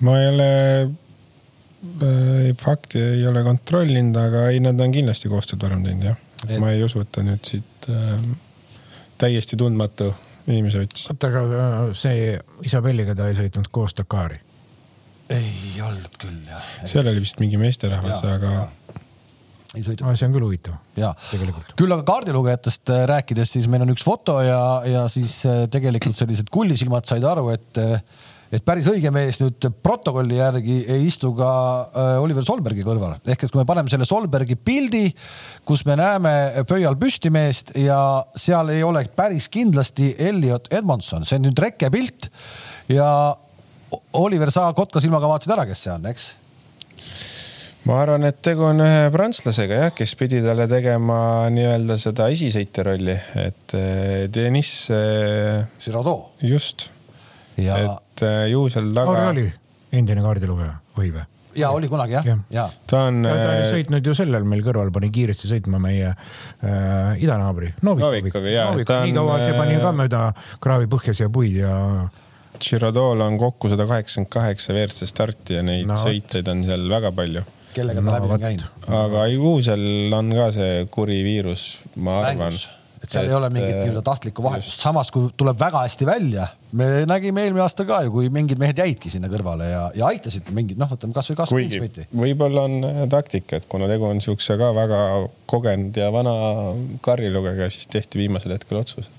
ma ei ole äh,, fakti ei ole kontrollinud, aga ei, nad on kindlasti koostööd varem teinud jah. Et.... ma ei usu, et ta nüüd siit äh, täiesti tundmatu inimese võttis. oota, aga äh, see Isabelliga ta ei sõitnud koos Dakari ei olnud küll jah. seal oli vist mingi meesterahvas, aga. ah,. see on küll huvitav. ja, küll aga kaardilugejatest äh, rääkides, siis meil on üks foto ja, ja siis äh, tegelikult sellised kullisilmad said aru, et äh, et päris õige mees nüüd protokolli järgi ei istu ka Oliver Solbergi kõrval. ehk et kui me paneme selle Solbergi pildi, kus me näeme pöial püstimeest ja seal ei ole päris kindlasti Elliot Edmondson, see on nüüd rekkepilt ja Oliver, sa kotka silmaga vaatasid ära, kes see on, eks? ma arvan, et tegu on ühe prantslasega jah, kes pidi talle tegema nii-öelda seda esisõitja rolli, et eh, Deniss. Eh, Girardot. just ja.... et eh, ju seal taga. oli endine kaardilugeja või või? ja oli kunagi jah ja. ja.. ta on. ta oli sõitnud ju sellel meil kõrval, pani kiiresti sõitma meie äh, idanaabri Novikovi. nii kaua see pani ka mööda kraavi põhja siia puid ja Girodol on kokku sada kaheksakümmend kaheksa WRC starti ja neid no, sõitjaid on seal väga palju. kellega ta no, läbi on käinud? aga ju seal on ka see kuri viirus, ma arvan. et seal et, ei ole mingit nii-öelda tahtlikku vahetust, samas kui tuleb väga hästi välja, me nägime eelmine aasta ka ju, kui mingid mehed jäidki sinna kõrvale ja, ja aitasid mingid noh, ütleme kasvõi kasvõi võib-olla on äh, taktika, et kuna tegu on siukse ka väga kogenud ja vana karjlugejaga, siis tehti viimasel hetkel otsus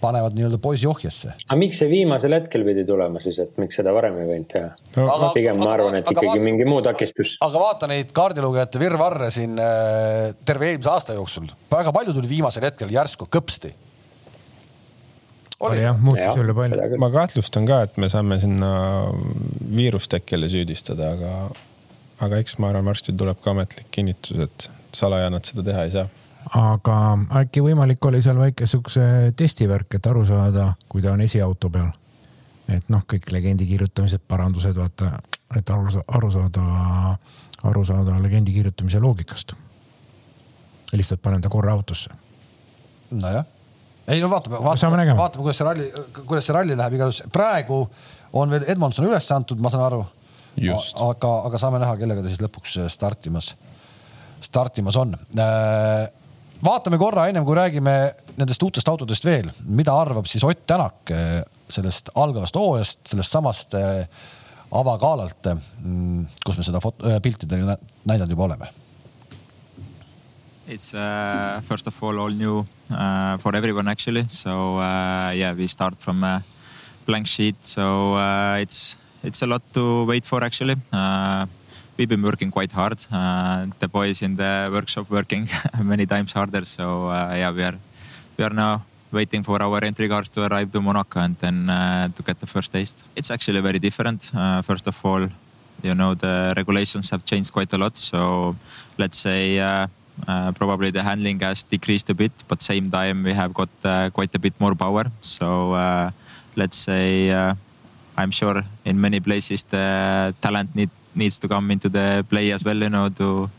panevad nii-öelda poisi ohjesse. aga miks see viimasel hetkel pidi tulema siis, et miks seda varem ei võinud teha no,? pigem ma arvan, et ikkagi vaata, mingi muu takistus. aga vaata neid kaardilugejate virvarre siin äh, terve eelmise aasta jooksul, väga palju tuli viimasel hetkel järsku kõpsti. oli jah, muutus üle palju. ma kahtlustan ka, et me saame sinna viirustekkele süüdistada, aga, aga eks ma arvan, varsti tuleb ka ametlik kinnitus, et salaja nad seda teha ei saa aga äkki võimalik oli seal väike siukse testivärk, et aru saada, kui ta on esiauto peal. et noh, kõik legendi kirjutamised, parandused, vaata, et aru, aru saada, aru saada legendi kirjutamise loogikast. lihtsalt panen ta korra autosse. nojah, ei no vaatame, vaatame, vaatame, kuidas see ralli, kuidas see ralli läheb, igatahes praegu on veel Edmondson üles antud, ma saan aru. aga, aga saame näha, kellega ta siis lõpuks startimas, startimas on äh, vaatame korra ennem kui räägime nendest uutest autodest veel, mida arvab siis Ott Tänak eh, sellest algavast hooajast, sellest samast eh, avakaalalt, mm, kus me seda eh, pilti teile näidanud juba oleme. It's uh, first of all all new uh, for everyone actually. So uh, yeah, we start from a blank sheet. So uh, it's it's a lot to wait for actually. Uh, we've been working quite hard. Uh, the boys in the workshop working many times harder. So uh, yeah, we are we are now waiting for our entry cars to arrive to Monaco and then uh, to get the first taste. It's actually very different. Uh, first of all, you know the regulations have changed quite a lot. So let's say. Uh, uh, probably the handling has decreased a bit, but same time we have got quite a bit more power. So let's say I'm sure in many places the talent need needs to come into the play as well, you know, to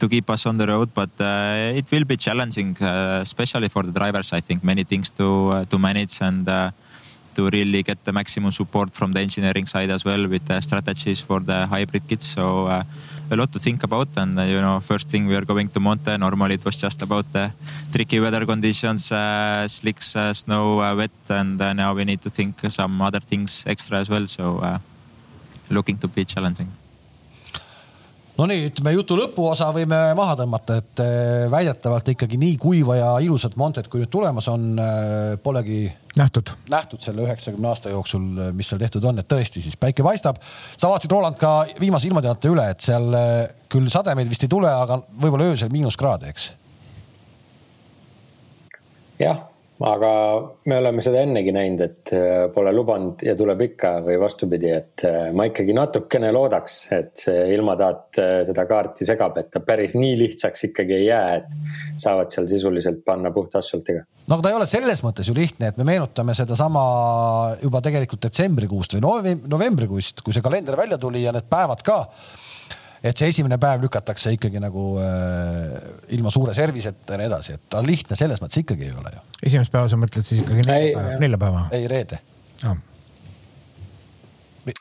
to keep us on the road. But uh, it will be challenging, uh, especially for the drivers. I think many things to uh, to manage and uh, to really get the maximum support from the engineering side as well with the strategies for the hybrid kits. So uh, a lot to think about. And uh, you know, first thing we are going to Monte. Normally it was just about the tricky weather conditions, slicks, snow, wet, and now we need to think some other things extra as well. So looking to be challenging Nonii, ütleme jutu lõpuosa võime maha tõmmata, et eh, väidetavalt ikkagi nii kuiva ja ilusat Montet, kui nüüd tulemas on, eh, polegi nähtud, nähtud selle üheksakümne aasta jooksul, eh, mis seal tehtud on, et tõesti siis päike paistab. sa vaatasid, Roland, ka viimase ilmateate üle, et seal küll sademeid vist ei tule, aga võib-olla öösel miinuskraade, eks? jah, aga me oleme seda ennegi näinud, et äh, pole lubanud ja tuleb ikka või vastupidi, et äh, ma ikkagi natukene loodaks, et see ilmataat äh, seda kaarti segab, et ta päris nii lihtsaks ikkagi ei jää, et saavad seal sisuliselt panna puhta asfaltiga. no aga ta ei ole selles mõttes ju lihtne, et me meenutame sedasama juba tegelikult detsembrikuust või novembrikuist, kui see kalender välja tuli ja need päevad ka et see esimene päev lükatakse ikkagi nagu äh, ilma suure serviseta ja nii edasi, et ta lihtne selles mõttes ikkagi ei ole ju. esimest päeva sa mõtled siis ikkagi neljapäeva? neljapäeva? ei, reede no..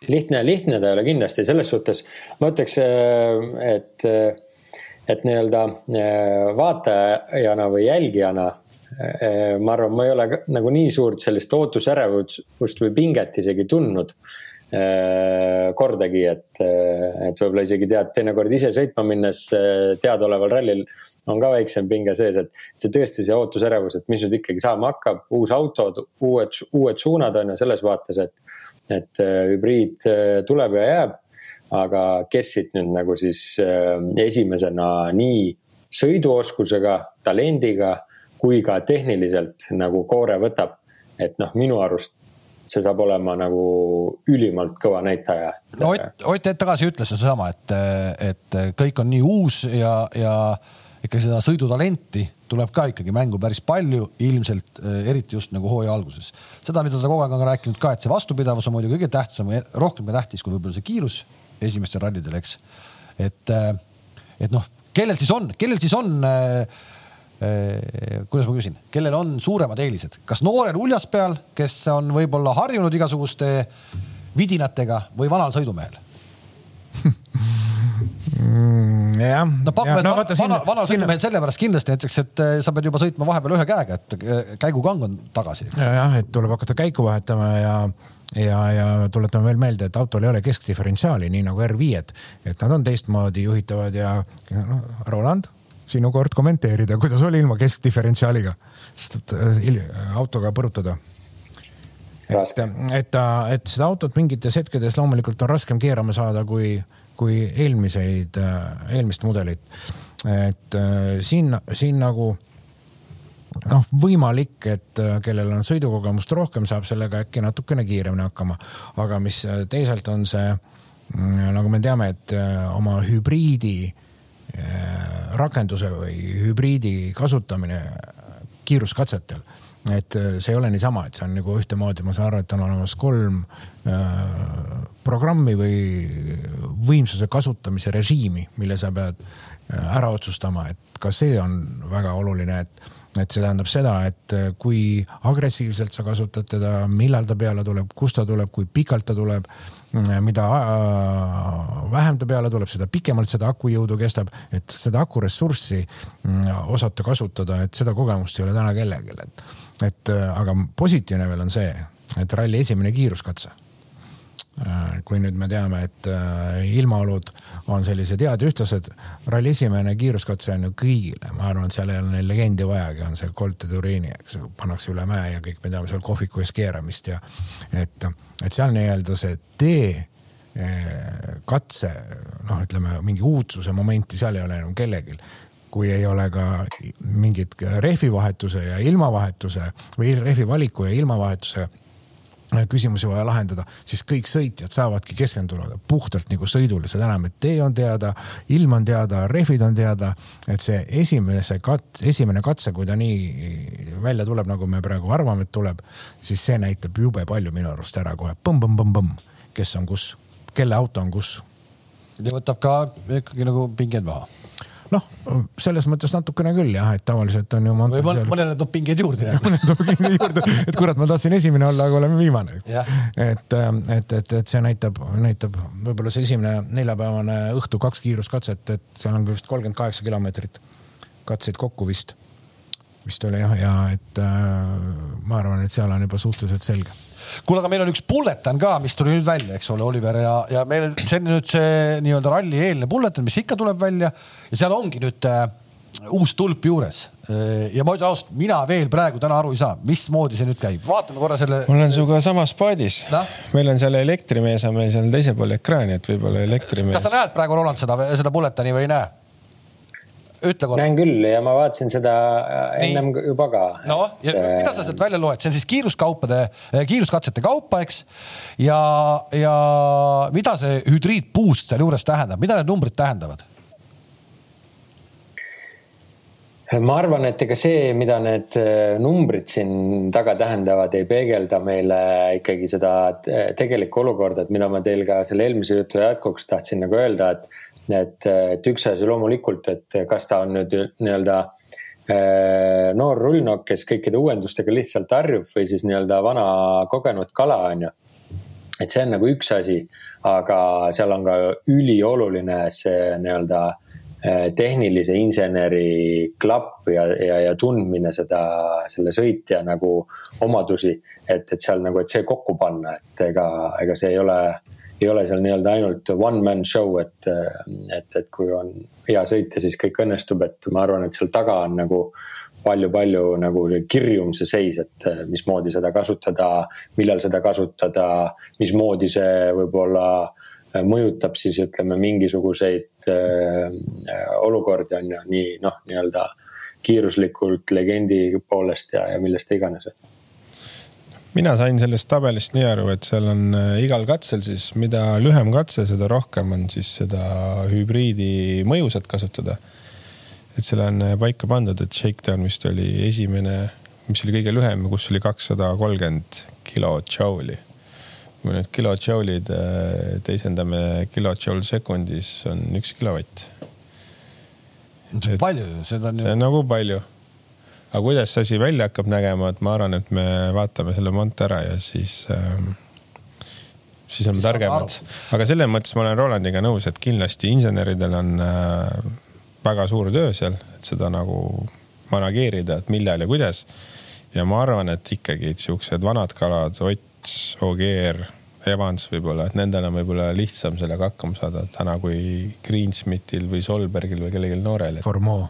lihtne, lihtne ta ei ole kindlasti selles suhtes, ma ütleks, äh, et, äh, et nii-öelda äh, vaatajana või jälgijana ma arvan, ma ei ole nagu nii suurt sellist ootusärevust või pinget isegi tundnud Äh, kordagi, et, äh, et võib-olla isegi tead, teinekord ise sõitma minnes äh, teadaoleval rallil on ka väiksem pinge sees, et see tõesti see ootusärevus, et mis nüüd ikkagi saama hakkab, uus auto, uued, uued suunad on ju selles vaates, et, et hübriid tuleb ja jääb. aga kes siit nüüd nagu siis esimesena nii sõiduoskusega, talendiga kui ka tehniliselt nagu koore võtab. et noh, minu arust see saab olema nagu ülimalt kõva näitaja. no Ott, Ott hetk tagasi ütles sedasama, et, et kõik on nii uus ja, ja ikka seda sõidutalenti tuleb ka ikkagi mängu päris palju, ilmselt eriti just nagu hooaja alguses. seda, mida ta kogu aeg on rääkinud ka, et see vastupidavus on muidugi kõige tähtsam, rohkem ka tähtis kui võib-olla see kiirus esimestel rallidel, eks. et, et noh, kellel siis on, kellel siis on äh, Äh, kuidas ma küsin, kellel on suuremad eelised, kas noorel uljaspeal, kes on võib-olla harjunud igasuguste vidinatega või vanal sõidumehel mm,? jah. no pakume, et no, vana, vana, vanal sõidumehel sellepärast kindlasti näiteks, et äh, sa pead juba sõitma vahepeal ühe käega, et äh, käigukang on tagasi. jah, et tuleb hakata käiku vahetama ja ja, ja tuletame veel meelde, et autol ei ole keskdiferentsiaali, nii nagu R5-d, et nad on teistmoodi juhitavad ja noh, Roland sinu kord kommenteerida, kuidas oli ilma keskdiferentsiaaliga, sest et äh, autoga põrutada. et, et ta, et seda autot mingites hetkedes loomulikult on raskem keerama saada kui, kui eelmiseid, äh, eelmist mudelit. et äh, siin, siin nagu noh, võimalik, et kellel on sõidukogemust rohkem, saab sellega äkki natukene kiiremini hakkama. aga mis teisalt on see, mm, nagu me teame, et oma hübriidi Äh, rakenduse või hübriidi kasutamine kiiruskatsetel. et äh, see ei ole niisama, et see on nagu ühtemoodi, ma saan aru, et on olemas kolm äh, programmi või võimsuse kasutamise režiimi, mille sa pead äh, ära otsustama, et ka see on väga oluline, et et see tähendab seda, et äh, kui agressiivselt sa kasutad teda, millal ta peale tuleb, kust ta tuleb, kui pikalt ta tuleb, mm, mida äh, vähem ta peale tuleb, seda pikemalt seda akujõudu kestab, et seda akuressurssi mm, osata kasutada, et seda kogemust ei ole täna kellelgi, et, et äh, aga positiivne veel on see, et ralli esimene kiiruskatse. Äh, kui nüüd me teame, et äh, ilmaolud on sellised head ja ühtlased. ralli esimene kiiruskatse on ju kõigile, ma arvan, et seal ei ole neil legendi vajagi, on see Colt de Turini, eks ju, pannakse üle mäe ja kõik me teame seal kohviku ees keeramist ja et, et seal nii-öelda see tee äh, katse, noh, ütleme mingi uudsuse momenti seal ei ole enam kellelgi kui ei ole ka mingit rehvivahetuse ja ilmavahetuse või rehvi valiku ja ilmavahetuse küsimusi vaja lahendada, siis kõik sõitjad saavadki keskenduda puhtalt nagu sõidule, seda enam, et tee on teada, ilm on teada, rehvid on teada. et see esimese kat-, esimene katse, kui ta nii välja tuleb, nagu me praegu arvame, et tuleb, siis see näitab jube palju minu arust ära kohe põmm-põmm-põmm-põmm, kes on kus, kelle auto on kus. ja võtab ka ikkagi nagu pinged maha noh, selles mõttes natukene küll jah, et tavaliselt on ju. või mõnele toob pingeid juurde. mõnele toob pingeid juurde, et kurat, ma tahtsin esimene olla, aga oleme viimane. et, ähm, et, et, et see näitab, näitab võib-olla see esimene neljapäevane õhtu kaks kiiruskatset, et seal on vist kolmkümmend kaheksa kilomeetrit katseid kokku vist. Vist oli jah, ja et äh, ma arvan, et seal on juba suhteliselt selge kuule, aga meil on üks bulletin ka, mis tuli nüüd välja, eks ole, Oliver ja, ja meil see on nüüd see nii-öelda ralli eelne bulletin, mis ikka tuleb välja ja seal ongi nüüd äh, uus tulp juures. Äh, ja ma ütlen ausalt, mina veel praegu täna aru ei saa, mismoodi see nüüd käib, vaatame korra selle. ma olen sinuga samas paadis no?. meil on seal elektrimees on meil seal teisel pool ekraani, et võib-olla elektrimees. kas sa näed praegu, Roland, seda, seda bulletini või ei näe? Ütle korra. näen küll ja ma vaatasin seda äh, ennem Nii. juba ka. noh, ja et... mida sa sealt välja loed, see on siis kiiruskaupade, äh, kiiruskatsete kaupa, eks. ja, ja mida see hüdriidboost sealjuures tähendab, mida need numbrid tähendavad? ma arvan, et ega see, mida need äh, numbrid siin taga tähendavad, ei peegelda meile ikkagi seda tegelikku olukorda, et mida ma teil ka selle eelmise jutu jätkuks tahtsin nagu öelda, et et, et üks asi loomulikult, et kas ta on nüüd nii-öelda äh, noor rullnokk, kes kõikide uuendustega lihtsalt harjub või siis nii-öelda vana kogenud kala, on ju. et see on nagu üks asi, aga seal on ka ülioluline see nii-öelda äh, tehnilise inseneri klapp ja, ja, ja tundmine seda, selle sõitja nagu omadusi. et, et seal nagu, et see kokku panna, et ega, ega see ei ole ei ole seal nii-öelda ainult one man show, et, et, et kui on hea sõitja, siis kõik õnnestub, et ma arvan, et seal taga on nagu palju-palju nagu kirjum see seis, et mismoodi seda kasutada, millal seda kasutada, mismoodi see võib-olla mõjutab siis ütleme mingisuguseid äh, olukordi on ju nii noh, nii-öelda kiiruslikult legendi poolest ja, ja millest iganes mina sain sellest tabelist nii aru, et seal on äh, igal katsel siis, mida lühem katse, seda rohkem on siis seda hübriidi mõjusat kasutada. et seal on äh, paika pandud, et Shakedown vist oli esimene, mis oli kõige lühem, kus oli kakssada kolmkümmend kilotšauli. kui me nüüd kilotšaulid äh, teisendame kilotšaul sekundis, on üks kilovatt. see on palju ju, seda on ju. see on nagu palju aga kuidas see asi välja hakkab nägema, et ma arvan, et me vaatame selle monte ära ja siis ähm, siis oleme targemad. aga selles mõttes ma olen Rolandiga nõus, et kindlasti inseneridel on äh, väga suur töö seal, et seda nagu manageerida, et millal ja kuidas. ja ma arvan, et ikkagi et siuksed vanad kalad, Ott, Ogier, Evans võib-olla, et nendel on võib-olla lihtsam sellega hakkama saada täna kui Greensmithil või Solbergil või kellelgi noorel. Formo.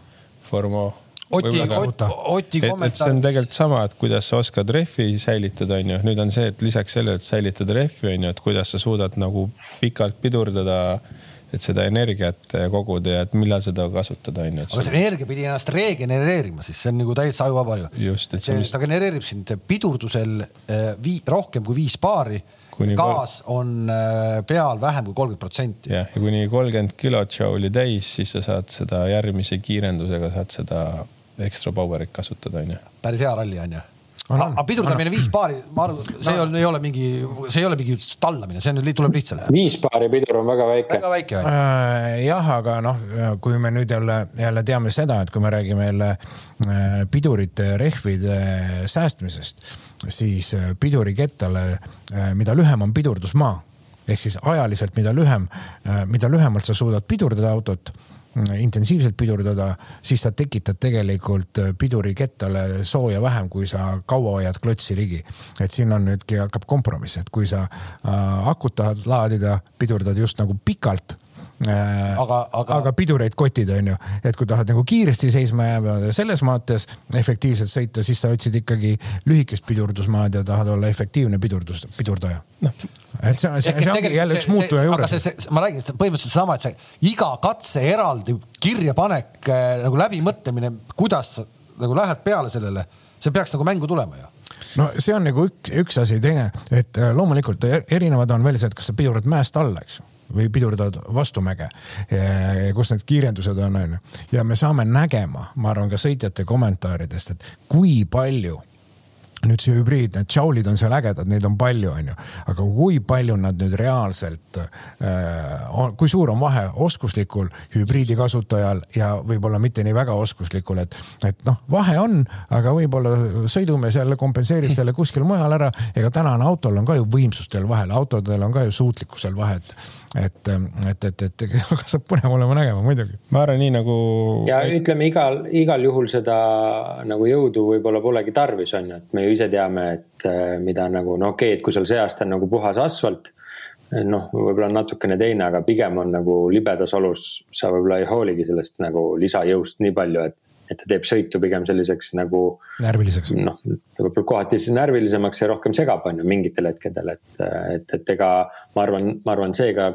Formo Oti, Oti, Oti kommentaar. et see on tegelikult sama, et kuidas sa oskad rehvi säilitada, on ju. nüüd on see, et lisaks sellele, et säilitada rehvi, on ju, et kuidas sa suudad nagu pikalt pidurdada et seda energiat koguda ja et millal seda kasutada, on ju. aga see energia pidi ennast regenereerima, siis see on nagu täitsa ajuvaba ju. just, et see, mis... ta genereerib sind pidurdusel eh, vii, rohkem kui viis baari. gaas on eh, peal vähem kui kolmkümmend protsenti. jah, ja kuni kolmkümmend kilotšauli täis, siis sa saad seda järgmise kiirendusega saad seda ekstra power'it kasutada, onju. päris hea ralli on ju aga pidurdamine viis paari, ma arvan, see no. ei ole mingi, see ei ole mingi tallamine, see on, tuleb lihtsalt. viis paari pidur on väga väike. väga väike on äh,. jah, aga noh, kui me nüüd jälle, jälle teame seda, et kui me räägime jälle äh, pidurite rehvide säästmisest, siis äh, pidurikettale, äh, mida lühem on pidurdusmaa ehk siis ajaliselt, mida lühem, mida lühemalt sa suudad pidurdada autot intensiivselt pidurdada, siis sa tekitad tegelikult äh, pidurikettale sooja vähem, kui sa kaua hoiad klotsi ligi. et siin on nüüdki hakkab kompromiss, et kui sa äh, akut tahad laadida, pidurdad just nagu pikalt aga, aga... aga pidureid kotid, on ju, et kui tahad nagu kiiresti seisma jääda selles mõttes efektiivselt sõita, siis sa otsid ikkagi lühikest pidurdusmaad ja tahad olla efektiivne pidurdus, pidurdaja. noh, et see, see, see ongi jälle üks muutuja juures. Ma räägin, põhimõtteliselt sama, et see iga katse eraldi kirjapanek äh, nagu läbimõtlemine, kuidas sa nagu lähed peale sellele, see peaks nagu mängu tulema ju. No see on nagu üks, üks asi, teine, et äh, loomulikult erinevad on veel see, et kas sa pidurdad mäest alla, eks ju või pidurdad vastumäge, kus need kiirendused on, on ju. ja me saame nägema, ma arvan ka sõitjate kommentaaridest, et kui palju nüüd see hübriid, need Joulid on seal ägedad, neid on palju, onju, aga kui palju nad nüüd reaalselt äh,, kui suur on vahe oskuslikul hübriidi kasutajal ja võib-olla mitte nii väga oskuslikul, et, et noh, vahe on, aga võib-olla sõidumees jälle kompenseerib selle kuskil mujal ära. ega tänane autol on ka ju võimsustel vahel, autodel on ka ju suutlikkusel vahe, et et, et, et, et hakkab põnev olema nägema muidugi. ma arvan, nii nagu. ja ütleme igal, igal juhul seda nagu jõudu võib-olla polegi tarvis, on ju, et me ju ise teame, et äh, mida nagu no okei okay,, et kui seal see aasta on nagu puhas asfalt. noh, võib-olla natukene teine, aga pigem on nagu libedas olus, sa võib-olla ei hooligi sellest nagu lisajõust nii palju, et et ta teeb sõitu pigem selliseks nagu. närviliseks. noh, ta võib kohati siis närvilisemaks ja rohkem segab, on ju mingitel hetkedel, et, et, et ega ma arvan, ma arvan, seega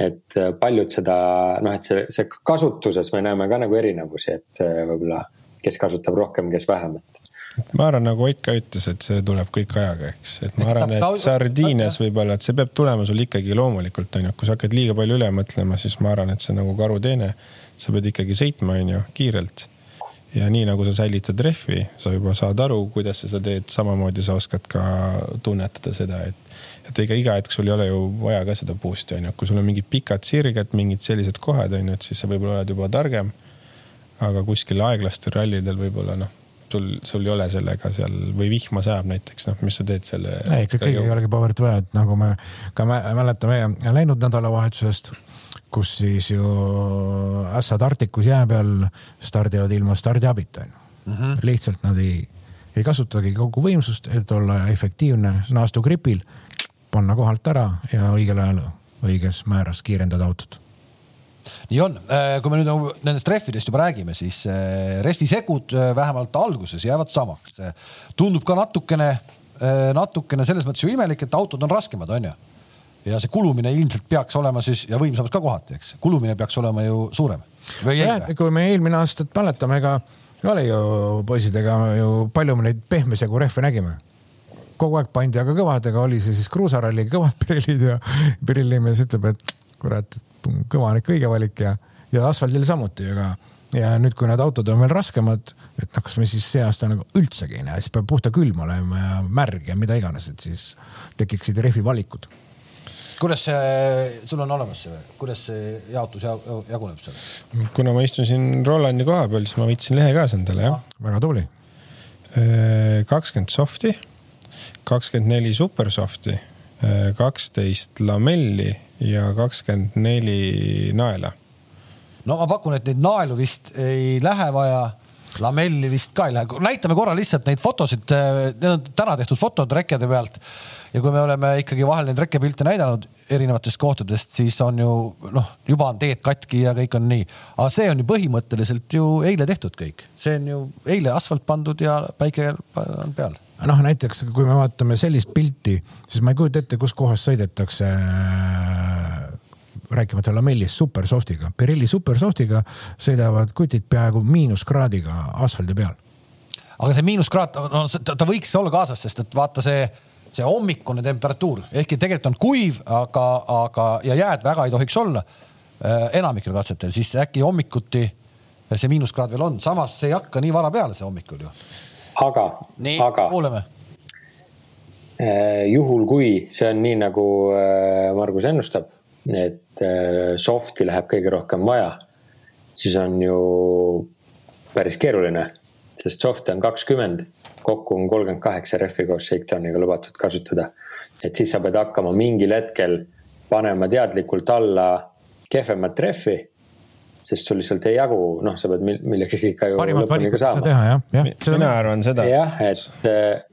et paljud seda noh, et see, see kasutuses me näeme ka nagu erinevusi, et võib-olla kes kasutab rohkem, kes vähem, et ma arvan, nagu Ott ka ütles, et see tuleb kõik ajaga, eks, et ma arvan, et sardiines võib-olla, et see peab tulema sul ikkagi loomulikult onju, kui sa hakkad liiga palju üle mõtlema, siis ma arvan, et see on nagu karuteene. sa pead ikkagi sõitma, onju, kiirelt. Ja nii nagu sa säilitad rehvi, sa juba saad aru, kuidas sa seda teed, samamoodi sa oskad ka tunnetada seda, et, et ega iga hetk sul ei ole ju vaja ka seda boost'i onju, kui sul on mingid pikad sirged, mingid sellised kohad onju, et siis sa võib-olla oled juba targem. aga kuskil aeglastel rallidel võib-olla noh sul, sul ei ole sellega seal või vihma sajab näiteks, noh, mis sa teed selle? ei, ikka kõigil ei olegi power'it vaja, et nagu me ka mäletame läinud nädalavahetusest, kus siis ju ässad Arcticus jää peal stardivad ilma stardiabita mm -hmm.. lihtsalt nad ei, ei kasutagi kogu võimsust, et olla efektiivne naastugripil, panna kohalt ära ja õigel ajal õiges määras kiirendada autot nii on, äh, kui me nüüd nagu nendest rehvidest juba räägime, siis äh, rehvisegud äh, vähemalt alguses jäävad samaks. tundub ka natukene, natukene selles mõttes ju imelik, et autod on raskemad, on ju. Ja see kulumine ilmselt peaks olema siis ja võimsamad ka kohati, eks, kulumine peaks olema ju suurem. jah, kui me eelmine aastat mäletame, ega oli ju poisidega ju palju me neid pehme segu rehve nägime kogu aeg pandi, aga kõvadega oli see siis kruusaralli kõvad Pirellid ja Pirilli mees ütleb, et kurat, kõva on ikka õige valik ja, ja asfaldil samuti, aga ja nüüd, kui need autod on veel raskemad, et noh, kas me siis see aasta nagu üldsegi ei näe, siis peab puhta külm olema ja märg ja mida iganes, et siis tekiksid rehvi valikud. Kuidas see, sul on olemas see, kuidas see jaotus jaguneb seal? kuna ma istun siin Rolandi koha peal, siis ma võtsin lehe kaasa endale, jah. väga tubli. kakskümmend soft'i, kakskümmend neli super soft'i, kaksteist lamelli ja kakskümmend neli naela. no ma pakun, et neid naelu vist ei lähe vaja lamelli vist ka ei lähe, näitame korra lihtsalt neid fotosid, need on täna tehtud fotod rekkede pealt. Ja kui me oleme ikkagi vahel neid rekkepilte näidanud erinevatest kohtadest, siis on ju noh, juba on teed katki ja kõik on nii. aga see on ju põhimõtteliselt ju eile tehtud kõik, see on ju eile asfalt pandud ja päike on peal noh, näiteks kui me vaatame sellist pilti, siis ma ei kujuta ette, kus kohas sõidetakse äh, rääkimata lamellist supersoftiga, Pirelli supersoftiga sõidavad kutid peaaegu miinuskraadiga asfaldi peal. aga see miinuskraad, no ta, ta võiks olla kaasas, sest et vaata see, see hommikune temperatuur, ehkki tegelikult on kuiv, aga, aga ja jääd väga ei tohiks olla äh, enamikel katsetel, siis äkki hommikuti see miinuskraad veel on, samas see ei hakka nii vara peale, see hommikul ju. Aga, aga. kuuleme. Äh, juhul, kui see on nii, nagu äh, Margus ennustab, et soft'i läheb kõige rohkem vaja, siis on ju päris keeruline, sest soft'e on kakskümmend, kokku on kolmkümmend kaheksa rehvi koos shakedowniga lubatud kasutada. et siis sa pead hakkama mingil hetkel panema teadlikult alla kehvemat rehvi sest sul lihtsalt ei jagu, noh, sa pead millegagi ikka ju parimat valikut ei saa teha, jah, jah. mina arvan seda. jah, et äh,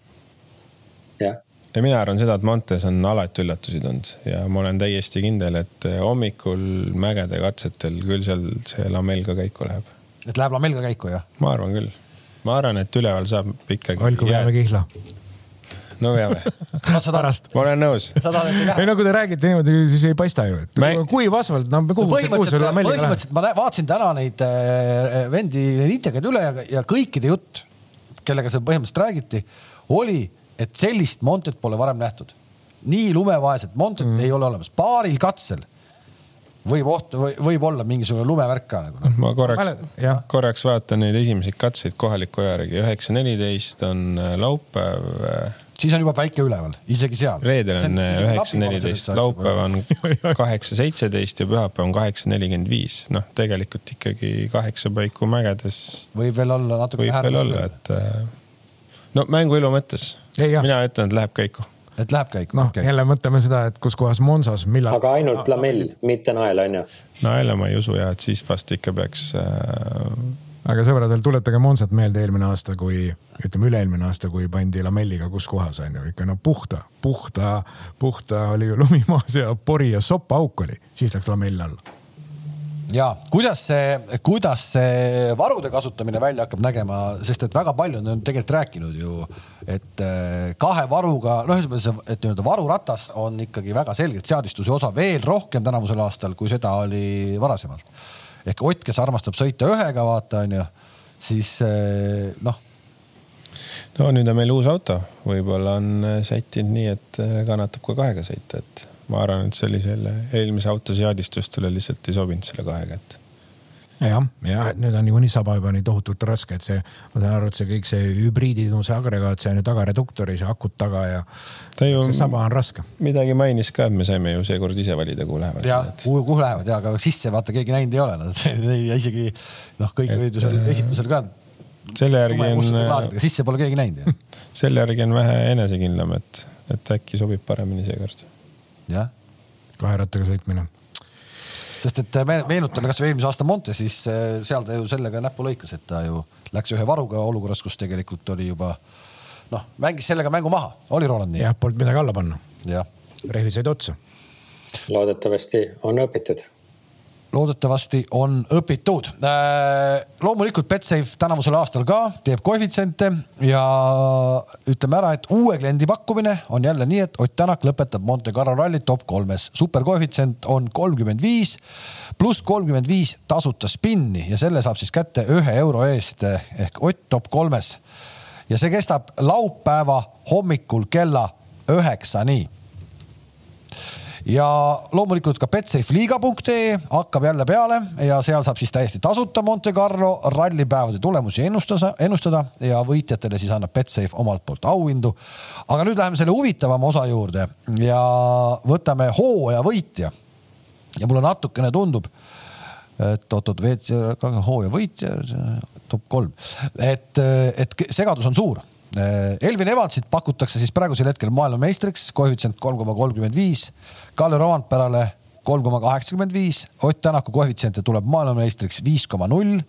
jah ja mina arvan seda, et Montes on alati üllatusi tulnud ja ma olen täiesti kindel, et äh, hommikul mägede katsetel küll seal see lamell ka käiku läheb. et läheb lamell ka käiku, jah? ma arvan küll. Ma arvan, et üleval saab ikkagi. olgu peame kihla no veame ma olen nõus. ei no kui te räägite niimoodi, siis ei paista ju, et me... kuiv asfalt, no kuhu melliga läheb? põhimõtteliselt ma vaatasin täna neid äh, vendi, intervjuud üle ja, ja kõikide jutt, kellega seal põhimõtteliselt räägiti, oli, et sellist Montet pole varem nähtud. nii lumevaeset Montet mm. ei ole olemas, paaril katsel võib oht, võib olla mingisugune lumevärk ka nagu. Noh. ma korraks, korraks vaatan neid esimesi katseid kohaliku aja järgi, üheksa, neliteist on äh, laupäev äh, siis on juba päike üleval, isegi seal. reedel on üheksa, neliteist, laupäev on kaheksa, seitseteist ja pühapäev on kaheksa, nelikümmend viis. noh, tegelikult ikkagi kaheksa paiku mägedes. võib veel olla natuke. võib veel olla, et äh, no mänguelu mõttes. mina ütlen, et läheb käiku et läheb käiku. noh okay., jälle mõtleme seda, et kus kohas Monsas, millal. aga ainult lamell, mitte nael on ju? naela ma ei usu ja, et siis vast ikka peaks äh aga sõbrad, veel tuletage Monsat meelde eelmine aasta, kui ütleme, üle-eelmine aasta, kui pandi lamelliga kus kohas on ju ikka no puhta, puhta, puhta oli ju lumi maas ja pori ja soppaauk oli, siis läks lamell alla. Ja kuidas see, kuidas see varude kasutamine välja hakkab nägema, sest et väga palju on tegelikult rääkinud ju, et äh, kahe varuga, noh, ütleme see, et nii-öelda varuratas on ikkagi väga selgelt seadistuse osa veel rohkem tänavusel aastal, kui seda oli varasemalt. ehk Ott, kes armastab sõita ühega, vaata onju, siis äh, noh. No nüüd on meil uus auto, võib-olla on äh, sättinud nii, et kannatab ka kahega sõita, et ma arvan, et sellisele eelmise auto seadistustele lihtsalt ei sobinud selle kahega, et jah, ja et nüüd on niikuinii saba juba nii tohutult raske, et see, ma saan aru, et see kõik see hübriididuse agregaat, see on ju tagareduktoris ja akud taga ja ju, see saba on raske. midagi mainis ka, et me saime ju seekord ise valida, kuhu lähevad. ja et... kuhu, kuhu lähevad ja, aga sisse vaata keegi näinud ei ole, nad isegi noh, kõik olid ju seal esitlusel ka. selle järgi on. sisse pole keegi näinud selle järgi on vähe enesekindlam, et, et äkki sobib paremini seekord jah. Kahe rattaga sõitmine. sest et me meenutame kasvõi eelmise aasta Monte, siis eh, seal ta ju sellega näppu lõikas, et ta ju läks ühe varuga olukorras, kus tegelikult oli juba noh, mängis sellega mängu maha, oli Roland nii? jah, polnud midagi alla panna. rehvid said otsa. loodetavasti on õpitud loodetavasti on õpitud. Äh, loomulikult Betsafe tänavusel aastal ka teeb koefitsiente ja ütleme ära, et uue kliendi pakkumine on jälle nii, et Ott Tänak lõpetab Monte Carlo ralli top kolmes. superkoefitsient on kolmkümmend viis pluss kolmkümmend viis tasuta spinni ja selle saab siis kätte ühe euro eest ehk Ott top kolmes. ja see kestab laupäeva hommikul kella üheksani ja loomulikult ka betsafeliiga.ee hakkab jälle peale ja seal saab siis täiesti tasuta Monte Carlo rallipäevade tulemusi ennustada, ennustada ja võitjatele siis annab Betsafe omalt poolt auhindu. aga nüüd läheme selle huvitavama osa juurde ja võtame hooaja võitja. ja mulle natukene tundub, et oot-oot, WC hooaja võitja, top kolm, et, et segadus on suur Elvin Evansit pakutakse siis praegusel hetkel maailmameistriks, koefitsient kolm koma kolmkümmend viis. Kalle Rovanperale kolm koma kaheksakümmend viis, Ott Tänaku koefitsiente tuleb maailmameistriks viis koma null,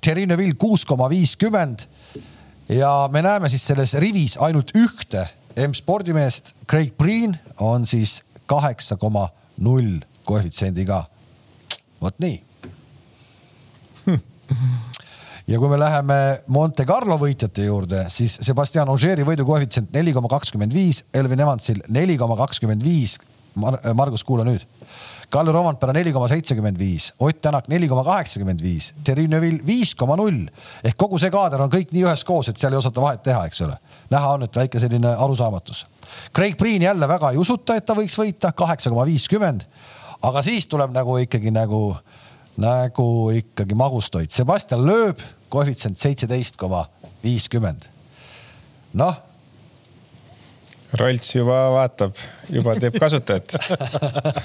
Thierry Neuville kuus koma viiskümmend. ja me näeme siis selles rivis ainult ühte M-spordimeest, Craig Breen on siis kaheksa koma null koefitsiendiga. vot nii ja kui me läheme Monte Carlo võitjate juurde, siis Sebastian Ogieri võidukoefitsient neli koma kakskümmend viis, Elvin Evansil neli koma kakskümmend viis. Margus, kuula nüüd. Kalle Rompera neli koma seitsekümmend viis, Ott Tänak neli koma kaheksakümmend viis, Thierry Neuville viis koma null ehk kogu see kaader on kõik nii üheskoos, et seal ei osata vahet teha, eks ole. näha on, et väike selline arusaamatus. Craig Breen jälle väga ei usuta, et ta võiks võita kaheksa koma viiskümmend. aga siis tuleb nagu ikkagi nagu, nagu ikkagi magustoit. Sebastian Loeb koefitsient seitseteist koma viiskümmend. noh. Rolts juba vaatab, juba teeb kasutajat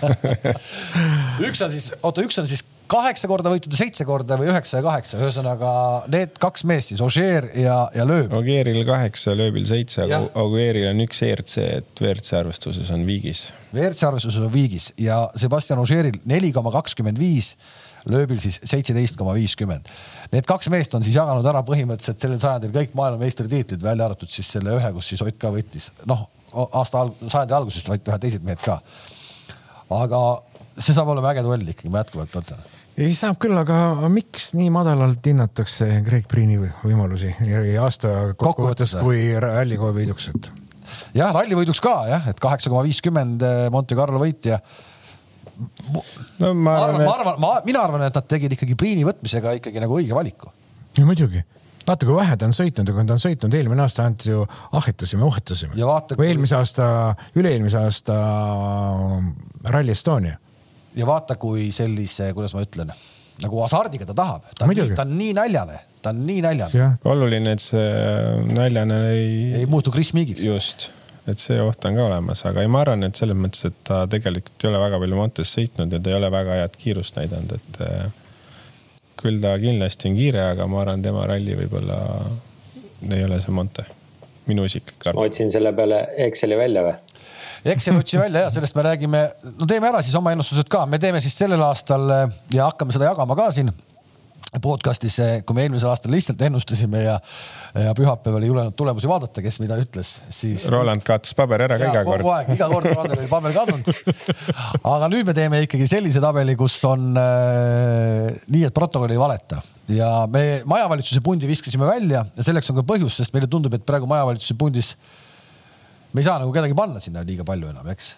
üks on siis, oota, üks on siis kaheksa korda võitud ja seitse korda või üheksa ja kaheksa, ühesõnaga need kaks meest siis, Ožeer ja, ja Lööb. Ožeeril kaheksa, Lööbil seitse, aga Ožeeril on üks ERC, et WRC arvestuses on viigis. WRC arvestuses on viigis ja Sebastian Ožeeril neli koma kakskümmend viis lööbil siis seitseteist koma viiskümmend. Need kaks meest on siis jaganud ära põhimõtteliselt sellel sajandil kõik maailmameistritiitlid, välja arvatud siis selle ühe, kus siis Ott ka võttis, noh aasta alg-, sajandi algusest võeti ühed teised mehed ka. aga see saab olema äge duell ikkagi, ma jätkuvalt ütlen ei saab küll, aga miks nii madalalt hinnatakse Greg Priini võimalusi nii aasta kokkuvõttes kui rallikoha võiduks, et? jah, rallivõiduks ka jah, et kaheksa koma viiskümmend Monte Carlo võitja no ma arvan, ma arvan, ma, mina arvan, et nad tegid ikkagi Priini võtmisega ikkagi nagu õige valiku. ja muidugi vaata, kui vähe ta on sõitnud ja kui ta on sõitnud eelmine aasta ainult ju ahhetasime, uhetasime. või kui... eelmise aasta, üle-eelmise aasta äh, Rally Estonia. ja vaata, kui sellise, kuidas ma ütlen, nagu hasardiga ta tahab, ta on, nii, ta on nii näljane, ta on nii näljane. oluline, et see näljane ei. ei muutu Chris Meagiks. just et see oht on ka olemas, aga ei, ma arvan, et selles mõttes, et ta tegelikult ei ole väga palju Montes sõitnud ja ta ei ole väga head kiirust näidanud, et eh, küll ta kindlasti on kiire, aga ma arvan, tema ralli võib-olla ei ole see Monte, minu isiklik arvamus. otsin selle peale Exceli välja või? Excel otsi välja ja sellest me räägime, no teeme ära siis oma ennustused ka, me teeme siis sellel aastal ja hakkame seda jagama ka siin podcast'is, kui me eelmisel aastal lihtsalt ennustasime ja, ja pühapäeval ei julenud tulemusi vaadata, kes mida ütles, siis. Roland kaotas paberi ära ka iga kord. kogu aeg, iga kord Rolandil oli paber kadunud. aga nüüd me teeme ikkagi sellise tabeli, kus on äh, nii, et protokoll ei valeta ja me majavalitsuse pundi viskasime välja ja selleks on ka põhjus, sest meile tundub, et praegu majavalitsuse pundis me ei saa nagu kedagi panna sinna liiga palju enam, eks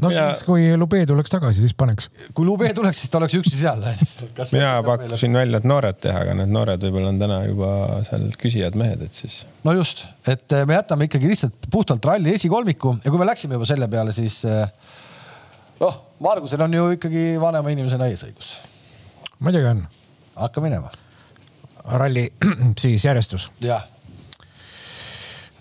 no ja... siis, kui Lube tuleks tagasi, siis paneks. kui Lube tuleks, siis ta oleks üksi seal. mina pakkusin välja, et noored teha, aga need noored võib-olla on täna juba seal küsijad mehed, et siis. no just, et eh, me jätame ikkagi lihtsalt puhtalt ralli esikolmiku ja kui me läksime juba selle peale, siis eh, noh, Margusel on ju ikkagi vanema inimesena eesõigus. muidugi on. hakka minema. ralli siis järjestus. jah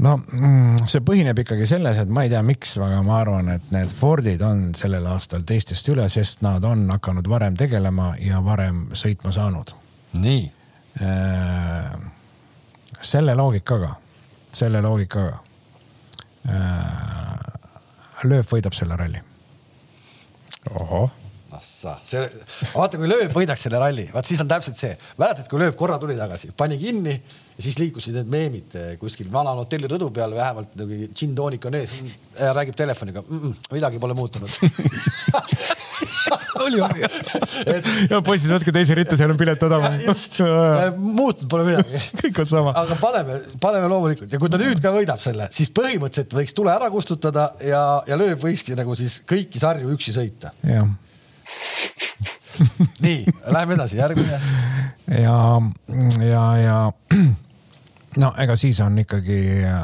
no mm, see põhineb ikkagi selles, et ma ei tea, miks, aga ma arvan, et need Fordid on sellel aastal teistest üle, sest nad on hakanud varem tegelema ja varem sõitma saanud. nii äh,. selle loogikaga, selle loogikaga äh,. lööb võidab selle ralli. ohoh noh sa, see, vaata kui lööb võidaks selle ralli, vaat siis on täpselt see, mäletad, kui lööb korra tuli tagasi, pani kinni ja siis liikusid need meemid eh, kuskil vana hotelli rõdu peal, vähemalt nagu gin toonik on ees, räägib telefoniga mm, -mm, midagi pole muutunud oli, oli. ja poisid, võtke teise ritta, seal on pilet odavam. muutunud pole midagi. kõik on sama. aga paneme, paneme loomulikult ja kui ta nüüd ka võidab selle, siis põhimõtteliselt võiks tule ära kustutada ja, ja lööb võikski nagu siis kõiki sarju üksi sõita. jah nii, läheme edasi, järgmine. ja, ja, ja no ega siis on ikkagi,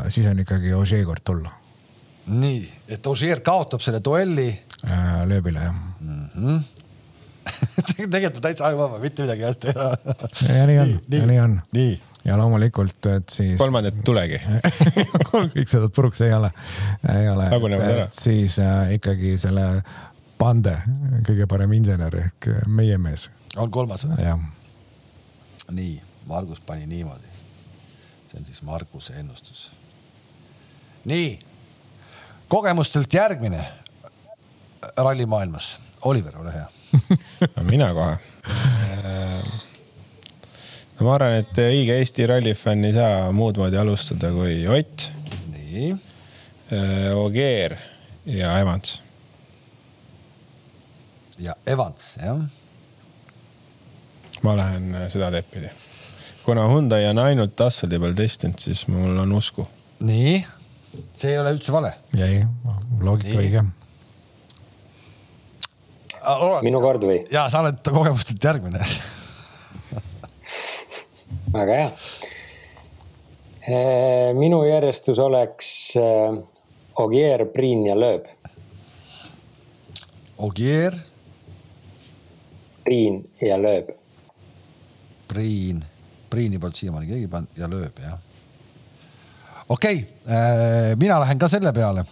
siis on ikkagi Ožee kord tulla. nii, et Ožeer kaotab selle duelli. Äh, lööbile jah mm. -hmm. tegelikult täitsa ajuvaba, mitte midagi hästi ei ole. ja nii on, ja nii on. nii ja loomulikult, et siis. kolmandat tulegi kõik sõidavad puruks, ei ole, ei ole. siis äh, ikkagi selle Pande, kõige parem insener ehk meie mees. on kolmas või? jah. nii, Margus pani niimoodi. see on siis Marguse ennustus. nii, kogemustelt järgmine rallimaailmas. Oliver, ole hea mina kohe no ma arvan, et õige Eesti rallifänn ei saa muud moodi alustada kui Ott. nii. Ogier ja Evans ja Evans, jah. ma lähen äh, seda teed pidi. kuna Hyundai on ainult asfaldi peal testinud, siis mul on usku. nii, see ei ole üldse vale. ei, loogika õige. minu kord või? ja sa oled kogemustelt järgmine väga hea. Äh, minu järjestus oleks äh, Ogier, Priin ja Lööb. Ogier Priin ja lööb. Priin, Priini poolt siiamaani keegi ei pannud ja lööb jah. okei okay,, äh, mina lähen ka selle peale,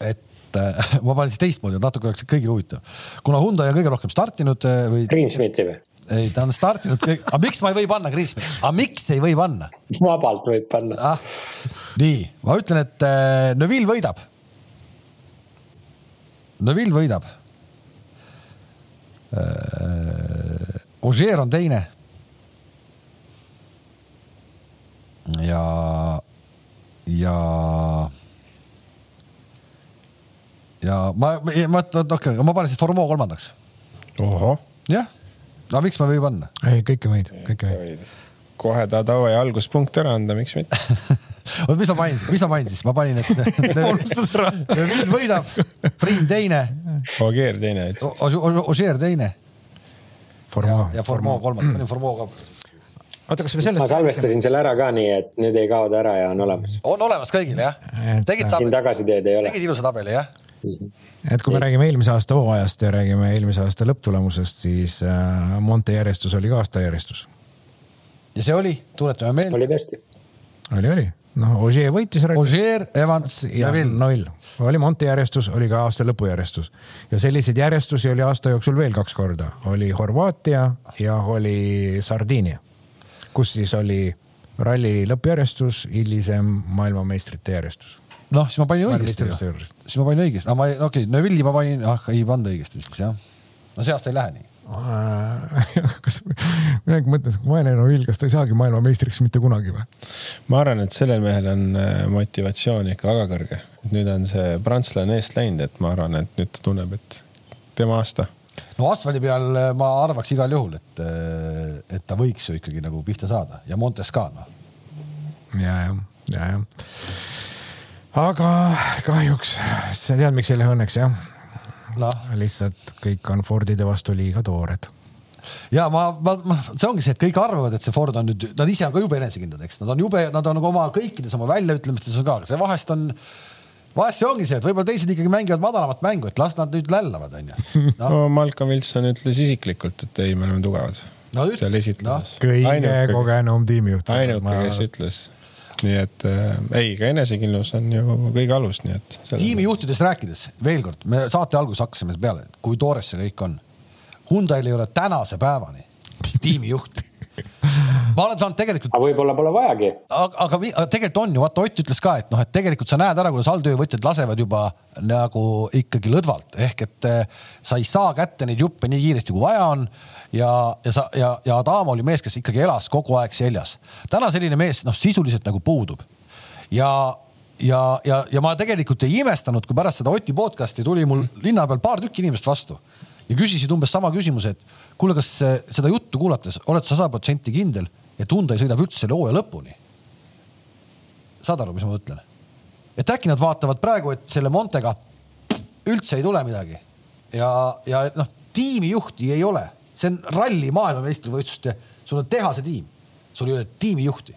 et äh, ma panen siis teistmoodi, natuke oleks kõigil huvitav. kuna Hyundai on kõige rohkem startinud äh, või. Greensmiti või? ei, ta on startinud kõik, aga miks ma ei või panna Greensmiti, aga miks ei või panna? vabalt võib panna ah,. nii, ma ütlen, et Neville võidab. Neville võidab Ožeer on teine. ja, ja, ja ma, ma, okei, ma panen siis Formo kolmandaks. jah, no miks ma ei või panna? ei, kõike võid, kõike võid kohe ta davai alguspunkt ära anda, miks mitte oot, mis ma panin, mis ma panin siis, ma panin, et unustas ära. Võidab, Priin teine. Ogier teine. Ogier teine. Formo. ja Formo kolmas, panin Formo ka oota, kas me sellest. ma salvestasin selle ära ka nii, et nüüd ei kao ära ja on olemas. on olemas kõigil jah? tegid tabeli? tagasiteed ei ole. tegid ilusa tabeli jah? et kui me räägime eelmise aasta hooajast ja räägime eelmise aasta lõpptulemusest, siis äh, Monte järjestus oli ka aasta järjestus ja see oli, tuletame meelde. oli tõesti. oli, oli, noh, Ogier võitis. Ogier, Evans ja Neville. oli Monte järjestus, oli ka aasta lõpu järjestus ja selliseid järjestusi oli aasta jooksul veel kaks korda, oli Horvaatia ja oli Sardiinia, kus siis oli ralli lõppjärjestus, hilisem maailmameistrite järjestus noh, siis ma panin õigesti ju. siis ma panin õigesti, aga ma, okei okay,, Neville'i ma panin, ah ei pannud õigesti siis jah. no see aasta ei lähe nii kas, mina mõtlen, vaene Novil, kas ta ei saagi maailmameistriks mitte kunagi või? ma arvan, et sellel mehel on äh, motivatsioon ikka väga kõrge. nüüd on see prantslane eest läinud, et ma arvan, et nüüd ta tunneb, et tema aasta. no asfaldi peal äh, ma arvaks igal juhul, et, äh, et ta võiks ju ikkagi nagu pihta saada ja Montes ka noh. ja, ja, ja, ja. aga kahjuks, sa tead, miks ei lähe õnneks jah no.? lihtsalt kõik on Fordide vastu liiga toored ja ma, ma, ma, see ongi see, et kõik arvavad, et see Ford on nüüd, nad ise on ka jube enesekindlad, eks nad on jube, nad on nagu oma kõikides oma väljaütlemistes on ka, aga see vahest on vahest see ongi see, et võib-olla teised ikkagi mängivad madalamat mängu, et las nad nüüd lällavad, onju no.. no Malcolm Wilson ütles isiklikult, et ei, me oleme tugevad no,. seal esitluses no.. kõige kogenum tiimijuht. ainuke kes ütles nii et äh, ei, ka enesekindlus on ju kõige alus, nii et. tiimijuhtidest rääkides, veel kord, me saate alguses hakkasime peale, kui toores see kõik on. Hyundai'l ei ole tänase päevani tiimijuhti ma olen saanud tegelikult. aga võib-olla pole vajagi. aga, aga, aga tegelikult on ju, vaata Ott ütles ka, et noh, et tegelikult sa näed ära, kuidas alltöövõtjad lasevad juba nagu ikkagi lõdvalt ehk et eh, sa ei saa kätte neid juppe nii kiiresti, kui vaja on ja, ja sa ja, ja Adamo oli mees, kes ikkagi elas kogu aeg seljas. täna selline mees noh, sisuliselt nagu puudub ja ja, ja, ja ma tegelikult ei imestanud, kui pärast seda Oti podcast'i tuli mul linna peal paar tükki inimest vastu ja küsisid umbes sama küsimuse, et kuule, kas seda juttu kuulates oled sa sada protsenti kindel, et Hyundai sõidab üldse selle hooaja lõpuni? saad aru, mis ma mõtlen? et äkki nad vaatavad praegu, et selle Montega üldse ei tule midagi ja, ja noh, tiimijuhti ei ole, see on ralli maailmameistrivõistluste, sul on tehase tiim, sul ei ole tiimijuhti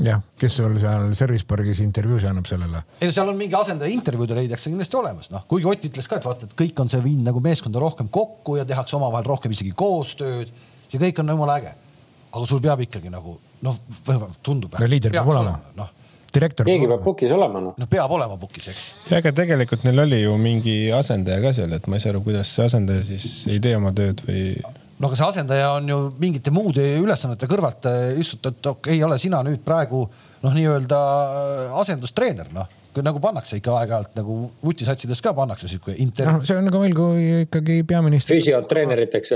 jah, kes sul seal Service Pargis intervjuusi annab sellele? ei no seal on mingi asendaja intervjuude leidakse kindlasti olemas, noh, kuigi Ott ütles ka, et vaata, et kõik on see viinud nagu meeskonda rohkem kokku ja tehakse omavahel rohkem isegi koostööd. see kõik on jumala äge. aga sul peab ikkagi nagu noh, tundub. no liider peab olema, noh direktor. keegi peab pukis olema noh. no peab olema pukis, eks. ja aga tegelikult neil oli ju mingi asendaja ka seal, et ma ei saa aru, kuidas see asendaja siis ei tee oma tööd või no aga see asendaja on ju mingite muude ülesannete kõrvalt äh, istutatud, okei okay,, ole sina nüüd praegu noh, nii-öelda äh, asendustreener, noh nagu pannakse ikka aeg-ajalt nagu vutisatsides ka pannakse sihuke inter-. noh, see on nagu meil, kui ikkagi peaminister. füsiotreeneriteks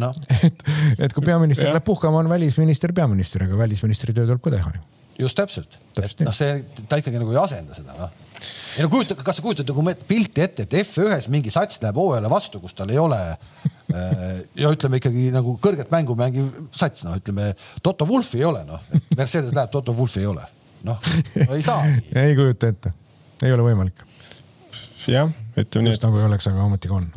noh, et, et kui peaminister läheb puhkama, on välisminister peaminister, aga välisministri töö tuleb ka teha ju. just täpselt, et noh, see, ta ikkagi nagu ei asenda seda noh ei no kujuta, kas sa kujutad nagu pilti ette, et F1-s mingi sats läheb hooajale vastu, kus tal ei ole Äh, ja ütleme ikkagi nagu kõrget mängu mängiv sats, noh, ütleme Toto Wolfi ei ole, noh, Mercedes läheb, Toto Wolfi ei ole, noh, ei saa ei kujuta ette, ei ole võimalik. jah, ütleme nii. just nagu ei oleks, aga ometigi on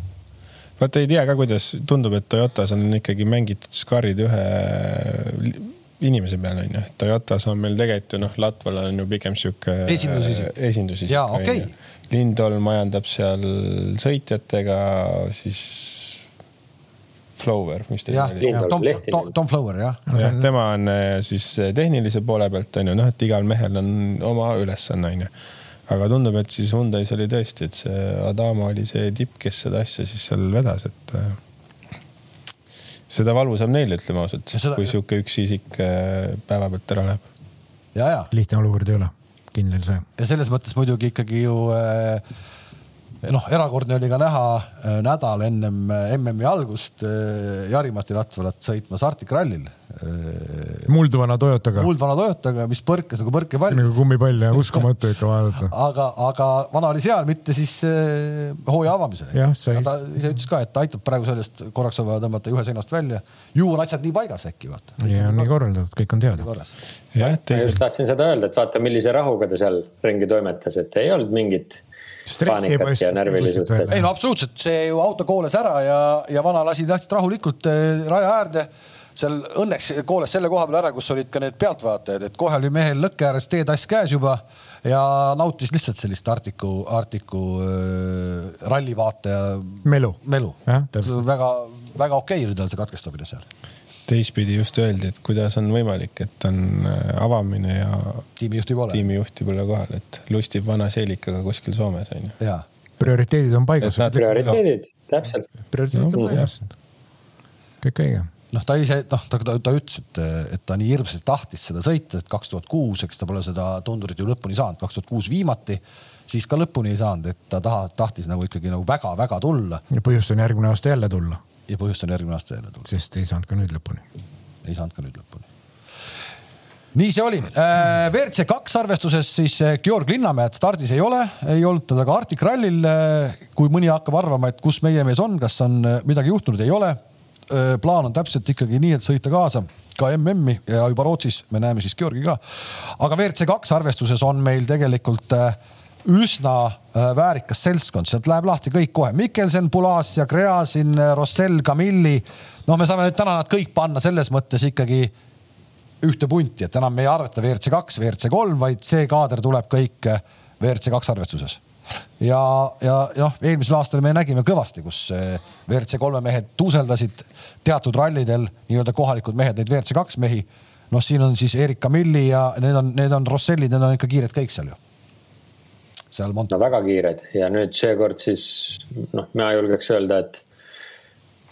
vaata ei tea ka, kuidas tundub, et Toyotas on ikkagi mängitud skarid ühe inimese peale onju. Toyotas on meil tegelikult ju noh, Latval on ju pigem sihuke. esindusisik. esindusisik. jaa, okei okay.. Lindholm majandab seal sõitjatega, siis Flower, mis ta nimi oli? Tom, Tom, Tom Flower jah. jah, tema on äh, siis äh, tehnilise poole pealt on ju noh, et igal mehel on oma ülesanne on ju. aga tundub, et siis Hyundai's oli tõesti, et see Adama oli see tipp, kes seda asja siis seal vedas, et äh, seda valusam neile, ütleme ausalt, seda... kui sihuke üks isik päeva pealt ära läheb. lihtne olukord ei ole, kindel see. ja selles mõttes muidugi ikkagi ju äh, noh, erakordne oli ka näha äh, nädal ennem äh, MM-i algust äh, Jari-Mati Latvalat sõitmas Arctic Rallyl. muldvana Toyotaga. muldvana Toyotaga, mis põrkas nagu põrkepall. nagu kummipall ja uskumatu ikka vaadata. aga, aga vana oli seal, mitte siis äh, hooaja avamisel. ta ise ütles ka, et ta aitab praegu sellest korraks on vaja tõmmata juhe seinast välja. ju on asjad nii paigas äkki vaata. ja on nii korraldatud, kõik on teada. ma just tahtsin seda öelda, et vaata, millise rahuga ta seal ringi toimetas, et ei olnud mingit paanikat ja närvilisust. ei no absoluutselt, see ju auto kooles ära ja, ja vana lasi täitsa rahulikult eh, raja äärde. Seal õnneks kooles selle koha peal ära, kus olid ka need pealtvaatajad, et kohe oli mehel lõkke ääres teetass käes juba ja nautis lihtsalt sellist Artiku, Artiku äh, rallivaataja melu, melu. väga, väga okei okay oli tal see katkestamine seal teistpidi just öeldi, et kuidas on võimalik, et on äh, avamine ja tiimijuhti pole, tiimijuhti pole kohal, et lustib vana seelikaga kuskil Soomes on ju. prioriteedid on paigas. prioriteedid, täpselt. prioriteedid on paigas. kõik õige noh, ta ise, noh, ta, ta, ta ütles, et, et ta nii hirmsasti tahtis seda sõita, et kaks tuhat kuus, eks ta pole seda tundurit ju lõpuni saanud, kaks tuhat kuus viimati, siis ka lõpuni ei saanud, et ta taha, tahtis nagu ikkagi nagu väga-väga tulla. ja põhjust on järgmine aasta jälle tulla ja põhjust on järgmine aasta jälle tulla. sest ei saanud ka nüüd lõpuni. ei saanud ka nüüd lõpuni. nii see oli. Äh, WRC kaks arvestuses siis äh, Georg Linnamäed stardis ei ole, ei olnud teda ka Arctic Rallyl. Äh, kui mõni hakkab arvama, et kus meie mees on, kas on midagi juhtunud, ei ole. plaan on täpselt ikkagi nii, et sõita kaasa ka MM-i ja juba Rootsis me näeme siis Georgi ka. aga WRC kaks arvestuses on meil tegelikult äh, üsna äh, väärikas seltskond, sealt läheb lahti kõik kohe. Mikkelsen, Pulas ja Gräzin, Rossell, Camilli. noh, me saame nüüd täna nad kõik panna selles mõttes ikkagi ühte punti, et enam ei arvata WRC kaks, WRC kolm, vaid see kaader tuleb kõik äh, WRC kaks arvestuses. ja, ja noh, eelmisel aastal me nägime kõvasti, kus äh, WRC kolme mehed tuuseldasid teatud rallidel, nii-öelda kohalikud mehed, neid WRC kaks mehi. noh, siin on siis Erik Camilli ja need on, need on Rossellid, need on ikka kiired kõik seal ju seal Mont-. no väga kiired. Ja nüüd seekord siis noh, mina julgeks öelda, et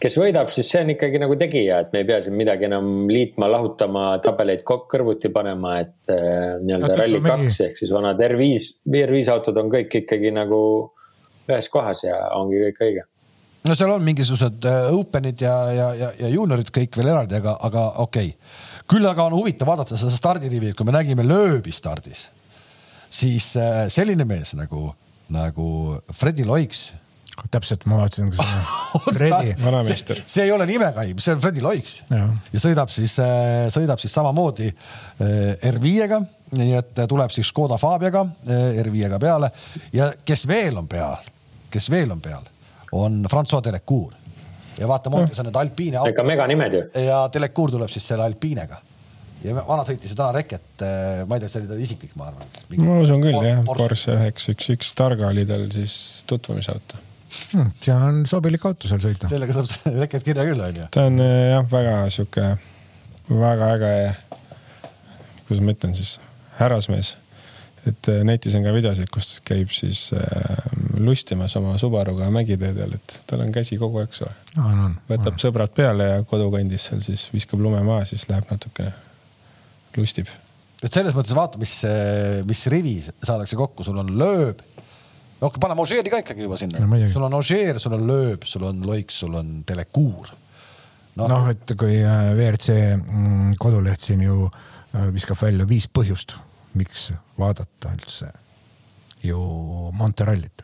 kes võidab, siis see on ikkagi nagu tegija, et me ei pea siin midagi enam liitma, lahutama, tabeleid kõrvuti panema, et äh, nii-öelda Rally2 ehk siis vanad R5, R5 autod on kõik ikkagi nagu ühes kohas ja ongi kõik õige. No seal on mingisugused äh, open'id ja, ja, ja, ja juuniorid kõik veel eraldi, aga, aga okei. Okay.. küll aga on huvitav vaadata seda stardirivi, kui me nägime lööbi stardis siis äh, selline mees nagu, nagu Fredi Loiks täpselt, ma vaatasin ka seda. Fredi. vanameister. see ei ole nimekaim, see on Fredi Loiks ja. ja sõidab siis, äh, sõidab siis samamoodi äh, R5-ga, nii et tuleb siis Škoda Fabiaga R5-ga peale ja kes veel on peal, kes veel on peal, on Francois Delecour ja vaata, Montes on need alpiine. ikka meganimed ju. ja Delecour tuleb siis selle alpiinega ja vana sõitis ju täna reket, äh, ma ei tea, see oli tal isiklik, ma arvan. ma usun küll jah, Porsche üheksa üks üks Targa oli tal siis tutvumisauto hmm,. see on sobilik auto seal sõita. sellega saab reket kirja küll onju. ta on äh, jah, väga sihuke, väga äge, kuidas ma ütlen siis, härrasmees et äh, netis on ka videosid, kus käib siis äh, lustimas oma Subaruga mägiteedel, et tal on käsi kogu aeg soe. võtab sõbrad peale ja kodukandis seal siis viskab lume maha, siis läheb natuke lustib. et selles mõttes vaata, mis, mis rivi saadakse kokku, sul on lööb. noh, paneme Ožeeri ka ikkagi juba sinna no,. sul on Ožeer, sul on lööb, sul on loiks, sul on telekuur. noh no, no, et kui äh, WRC mm, koduleht siin ju äh, viskab välja viis põhjust, miks vaadata üldse ju Monterallit,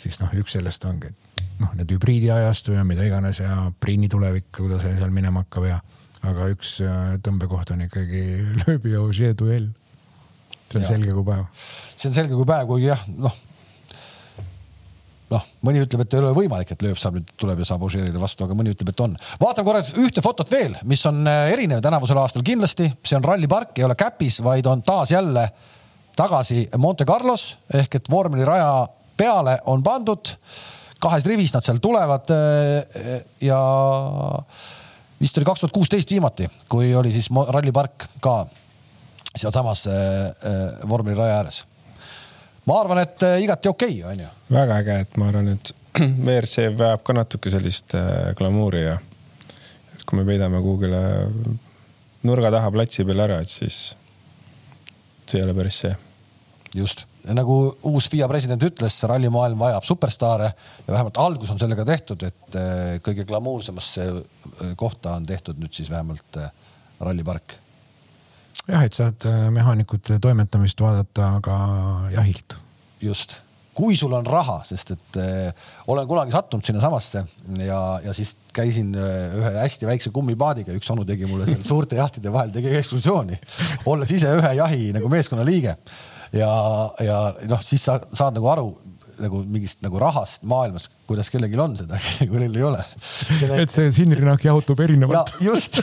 siis noh, üks sellest ongi, et noh, need hübriidiajastu ja mida iganes ja Priini tulevik, kuidas seal minema hakkab ja aga üks äh, tõmbekoht on ikkagi lööbi ja Ožee duell. see on ja. selge kui päev. see on selge kui päev, kuigi jah, noh. noh, mõni ütleb, et ei ole võimalik, et lööb saab nüüd tuleb ja saab Ožeerile vastu, aga mõni ütleb, et on. vaatame korra ühte fotot veel, mis on äh, erinev tänavusel aastal kindlasti, see on rallipark, ei ole Käpis, vaid on taas jälle tagasi Monte Carlos ehk et vormeliraja peale on pandud. kahes rivis nad seal tulevad äh, ja vist oli kaks tuhat kuusteist viimati, kui oli siis rallipark ka sealsamas äh, äh, vormeliraja ääres. ma arvan, et äh, igati okei okay,, onju. väga äge, et ma arvan, et WRC vajab ka natuke sellist glamuuri ja et kui me peidame kuhugile nurga taha platsi peal ära, et siis see ei ole päris see. just nagu uus FIA president ütles, rallimaailm vajab superstaare ja vähemalt algus on sellega tehtud, et eh, kõige glamuursemasse eh, kohta on tehtud nüüd siis vähemalt eh, rallipark. jah, et saad mehaanikute toimetamist vaadata ka jahilt. just, kui sul on raha, sest et olen kunagi sattunud sinnasamasse ja, ja siis käisin ühe hästi väikse kummipaadiga, üks onu tegi mulle seal suurte jahtide vahel tegi ekskursiooni, olles ise ühe jahi nagu meeskonna liige ja, ja noh, siis sa saad nagu aru nagu mingist nagu rahast maailmas, kuidas kellelgi on seda, kellelgi ei ole. et see Sinrinak jahutub erinevalt. just,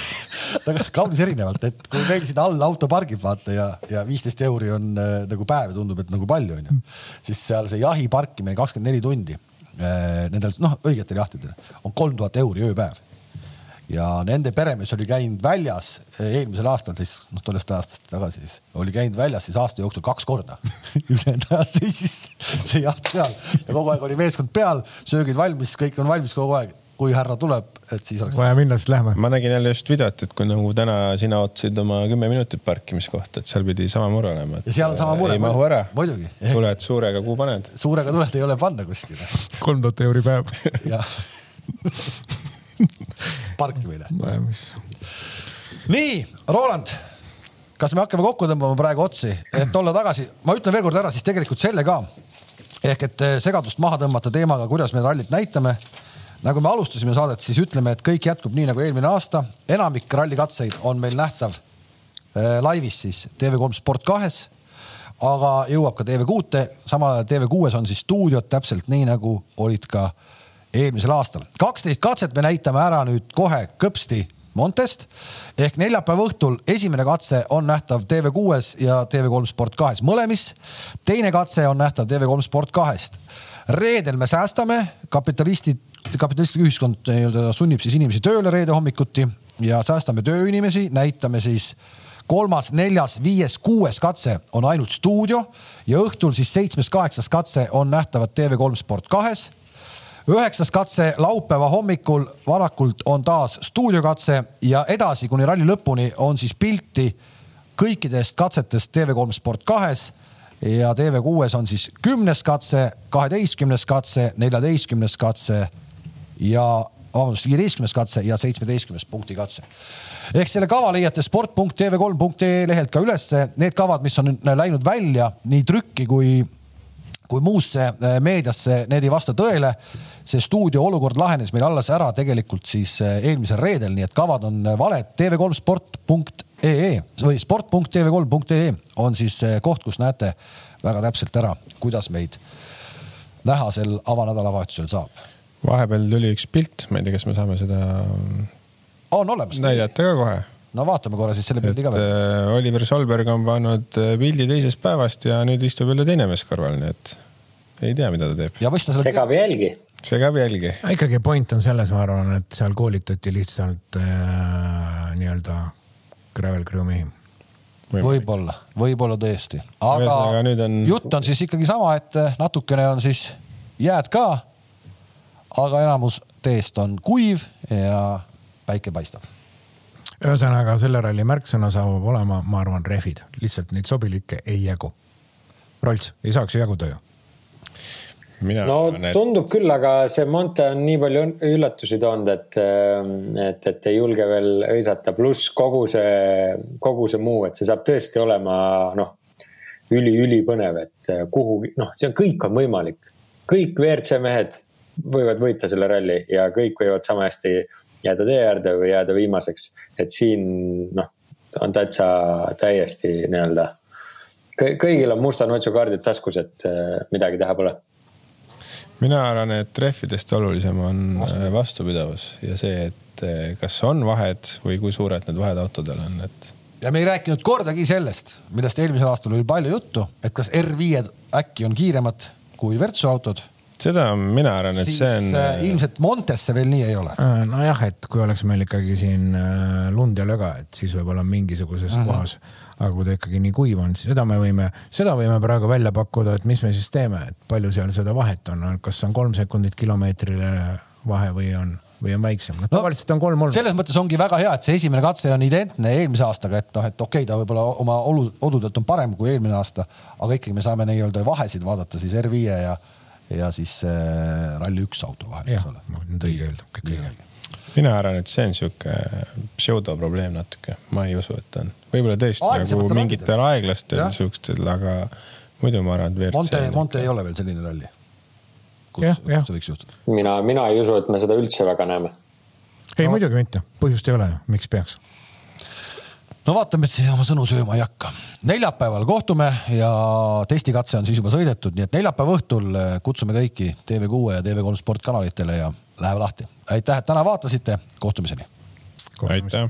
kaunis erinevalt, et kui meil siin all auto pargib, vaata ja, ja viisteist euri on äh, nagu päev ja tundub, et nagu palju onju, siis seal see jahi parkimine kakskümmend neli tundi äh, nendel noh, õigetel jahtidel on kolm tuhat euri ööpäev ja nende peremees oli käinud väljas eh, eelmisel aastal siis noh, tollest aastast tagasi siis oli käinud väljas siis aasta jooksul kaks korda ülejäänud ajal seisis see jaht seal ja kogu aeg oli meeskond peal, söögid valmis, kõik on valmis kogu aeg kui härra tuleb, et siis oleks. vaja minna, siis lähme. ma nägin jälle just videot, et kui nagu täna sina ootasid oma kümme minutit parkimiskohta, et seal pidi sama mure olema. ja seal on sama mure. ei mahu ära. muidugi. tuled suurega, kuhu paned? suurega tuled, ei ole panna kuskile. kolm tuhat euri päev jah parkimine. nii, Roland, kas me hakkame kokku tõmbama praegu otsi, et olla tagasi, ma ütlen veel kord ära siis tegelikult selle ka. ehk et eh, segadust maha tõmmata teemaga, kuidas me rallit näitame nagu me alustasime saadet, siis ütleme, et kõik jätkub nii nagu eelmine aasta. enamik rallikatseid on meil nähtav äh, laivis siis TV3 Sport kahes, aga jõuab ka TV6-te, samal ajal TV6-s on siis stuudiod täpselt nii nagu olid ka eelmisel aastal. kaksteist katset me näitame ära nüüd kohe kõpsti Montest ehk neljapäeva õhtul esimene katse on nähtav TV6-s ja TV3 Sport kahes mõlemis. teine katse on nähtav TV3 Sport kahest. reedel me säästame, kapitalistid kapitalistlik ühiskond nii-öelda sunnib siis inimesi tööle reede hommikuti ja säästame tööinimesi, näitame siis kolmas, neljas, viies, kuues katse on ainult stuudio ja õhtul siis seitsmes, kaheksas katse on nähtavad TV3 Sport kahes. Üheksas katse laupäeva hommikul varakult on taas stuudiokatse ja edasi kuni ralli lõpuni on siis pilti kõikidest katsetest TV3 Sport kahes ja TV6-s on siis kümnes katse, kaheteistkümnes katse, neljateistkümnes katse ja vabandust, viieteistkümnes katse ja seitsmeteistkümnes punkti katse. ehk selle kava leiate sport.tv3.ee lehelt ka ülesse, need kavad, mis on läinud välja nii trükki kui, kui muusse äh, meediasse, need ei vasta tõele. see stuudio olukord lahenes meil alles ära tegelikult siis äh, eelmisel reedel, nii et kavad on äh, valed. TV3 sport.ee või sport.tv3.ee on siis koht, kus näete väga täpselt ära, kuidas meid näha sel avanädalavahetusel saab vahepeal tuli üks pilt, ma ei tea, kas me saame seda. on olemas. näidata ka kohe. No vaatame korra siis selle pildi ka veel. Äh, Oliver Solberg on pannud äh, pildi teisest päevast ja nüüd istub jälle teine mees kõrval, nii et ei tea, mida ta teeb. selle. segab jälgi. segab jälgi. ikkagi point on selles, ma arvan, et seal koolitati lihtsalt äh, nii-öelda gravel crew mehi võib-olla, võib-olla tõesti, aga on... jutt on siis ikkagi sama, et äh, natukene on siis jääd ka aga enamus teest on kuiv ja päike paistab. Ühesõnaga selle ralli märksõna saab olema, ma arvan, rehvid, lihtsalt neid sobilikke ei jagu. Rolts, ei saaks ju jaguda ju Mina no arvan, et... tundub küll, aga see Monte on nii palju üllatusi toonud, et, et, et ei julge veel hõisata, pluss kogu see, kogu see muu, et see saab tõesti olema noh, üli-ülipõnev, et kuhu, noh, see on, kõik on võimalik. kõik WRC mehed võivad võita selle ralli ja kõik võivad sama hästi jääda tee äärde või jääda viimaseks. et siin noh, on täitsa täiesti nii-öelda, kõigil on musta notsu kaardid taskus, et äh, midagi teha pole mina arvan, et rehvidest olulisem on äh, vastupidavus ja see, et äh, kas on vahed või kui suured need vahed autodel on, et. ja me ei rääkinud kordagi sellest, millest eelmisel aastal oli palju juttu, et kas R5-d äkki on kiiremad kui Virtsu autod seda mina arvan, et see on. Äh, ilmselt Montesse veel nii ei ole. Äh, nojah, et kui oleks meil ikkagi siin äh, lund ja löga, et siis võib-olla mingisuguses mm -hmm. kohas. aga kui ta ikkagi nii kuiv on, siis seda me võime, seda võime praegu välja pakkuda, et mis me siis teeme, et palju seal seda vahet on, kas on kolm sekundit kilomeetrile vahe või on või on väiksem, noh tavaliselt on kolm olnud. selles mõttes ongi väga hea, et see esimene katse on identne eelmise aastaga, et noh, et okei okay,, ta võib-olla oma olu, oludelt on parem kui eelmine aasta, aga ikkagi me saame nii-öelda vahesid vaadata siis R5 ja ja siis äh, Rally1 auto vahel, eks ole. nüüd õige öelda, kõik õige mina arvan, et see on sihuke pseudoprobleem natuke, ma ei usu, et on. võib-olla tõesti nagu mingitel aeglastel siukstel, aga muidu ma arvan, et WRC. Monte, Monte ei ole veel selline ralli. kus, kus see võiks juhtuda? mina, mina ei usu, et me seda üldse väga näeme. ei no., muidugi mitte, põhjust ei ole ju, miks peaks no vaatame, et siis oma sõnu sööma ei hakka. neljapäeval kohtume ja testikatse on siis juba sõidetud, nii et neljapäeva õhtul äh, kutsume kõiki TV6 ja TV3 sportkanalitele ja läheme lahti. aitäh, et täna vaatasite, kohtumiseni. aitäh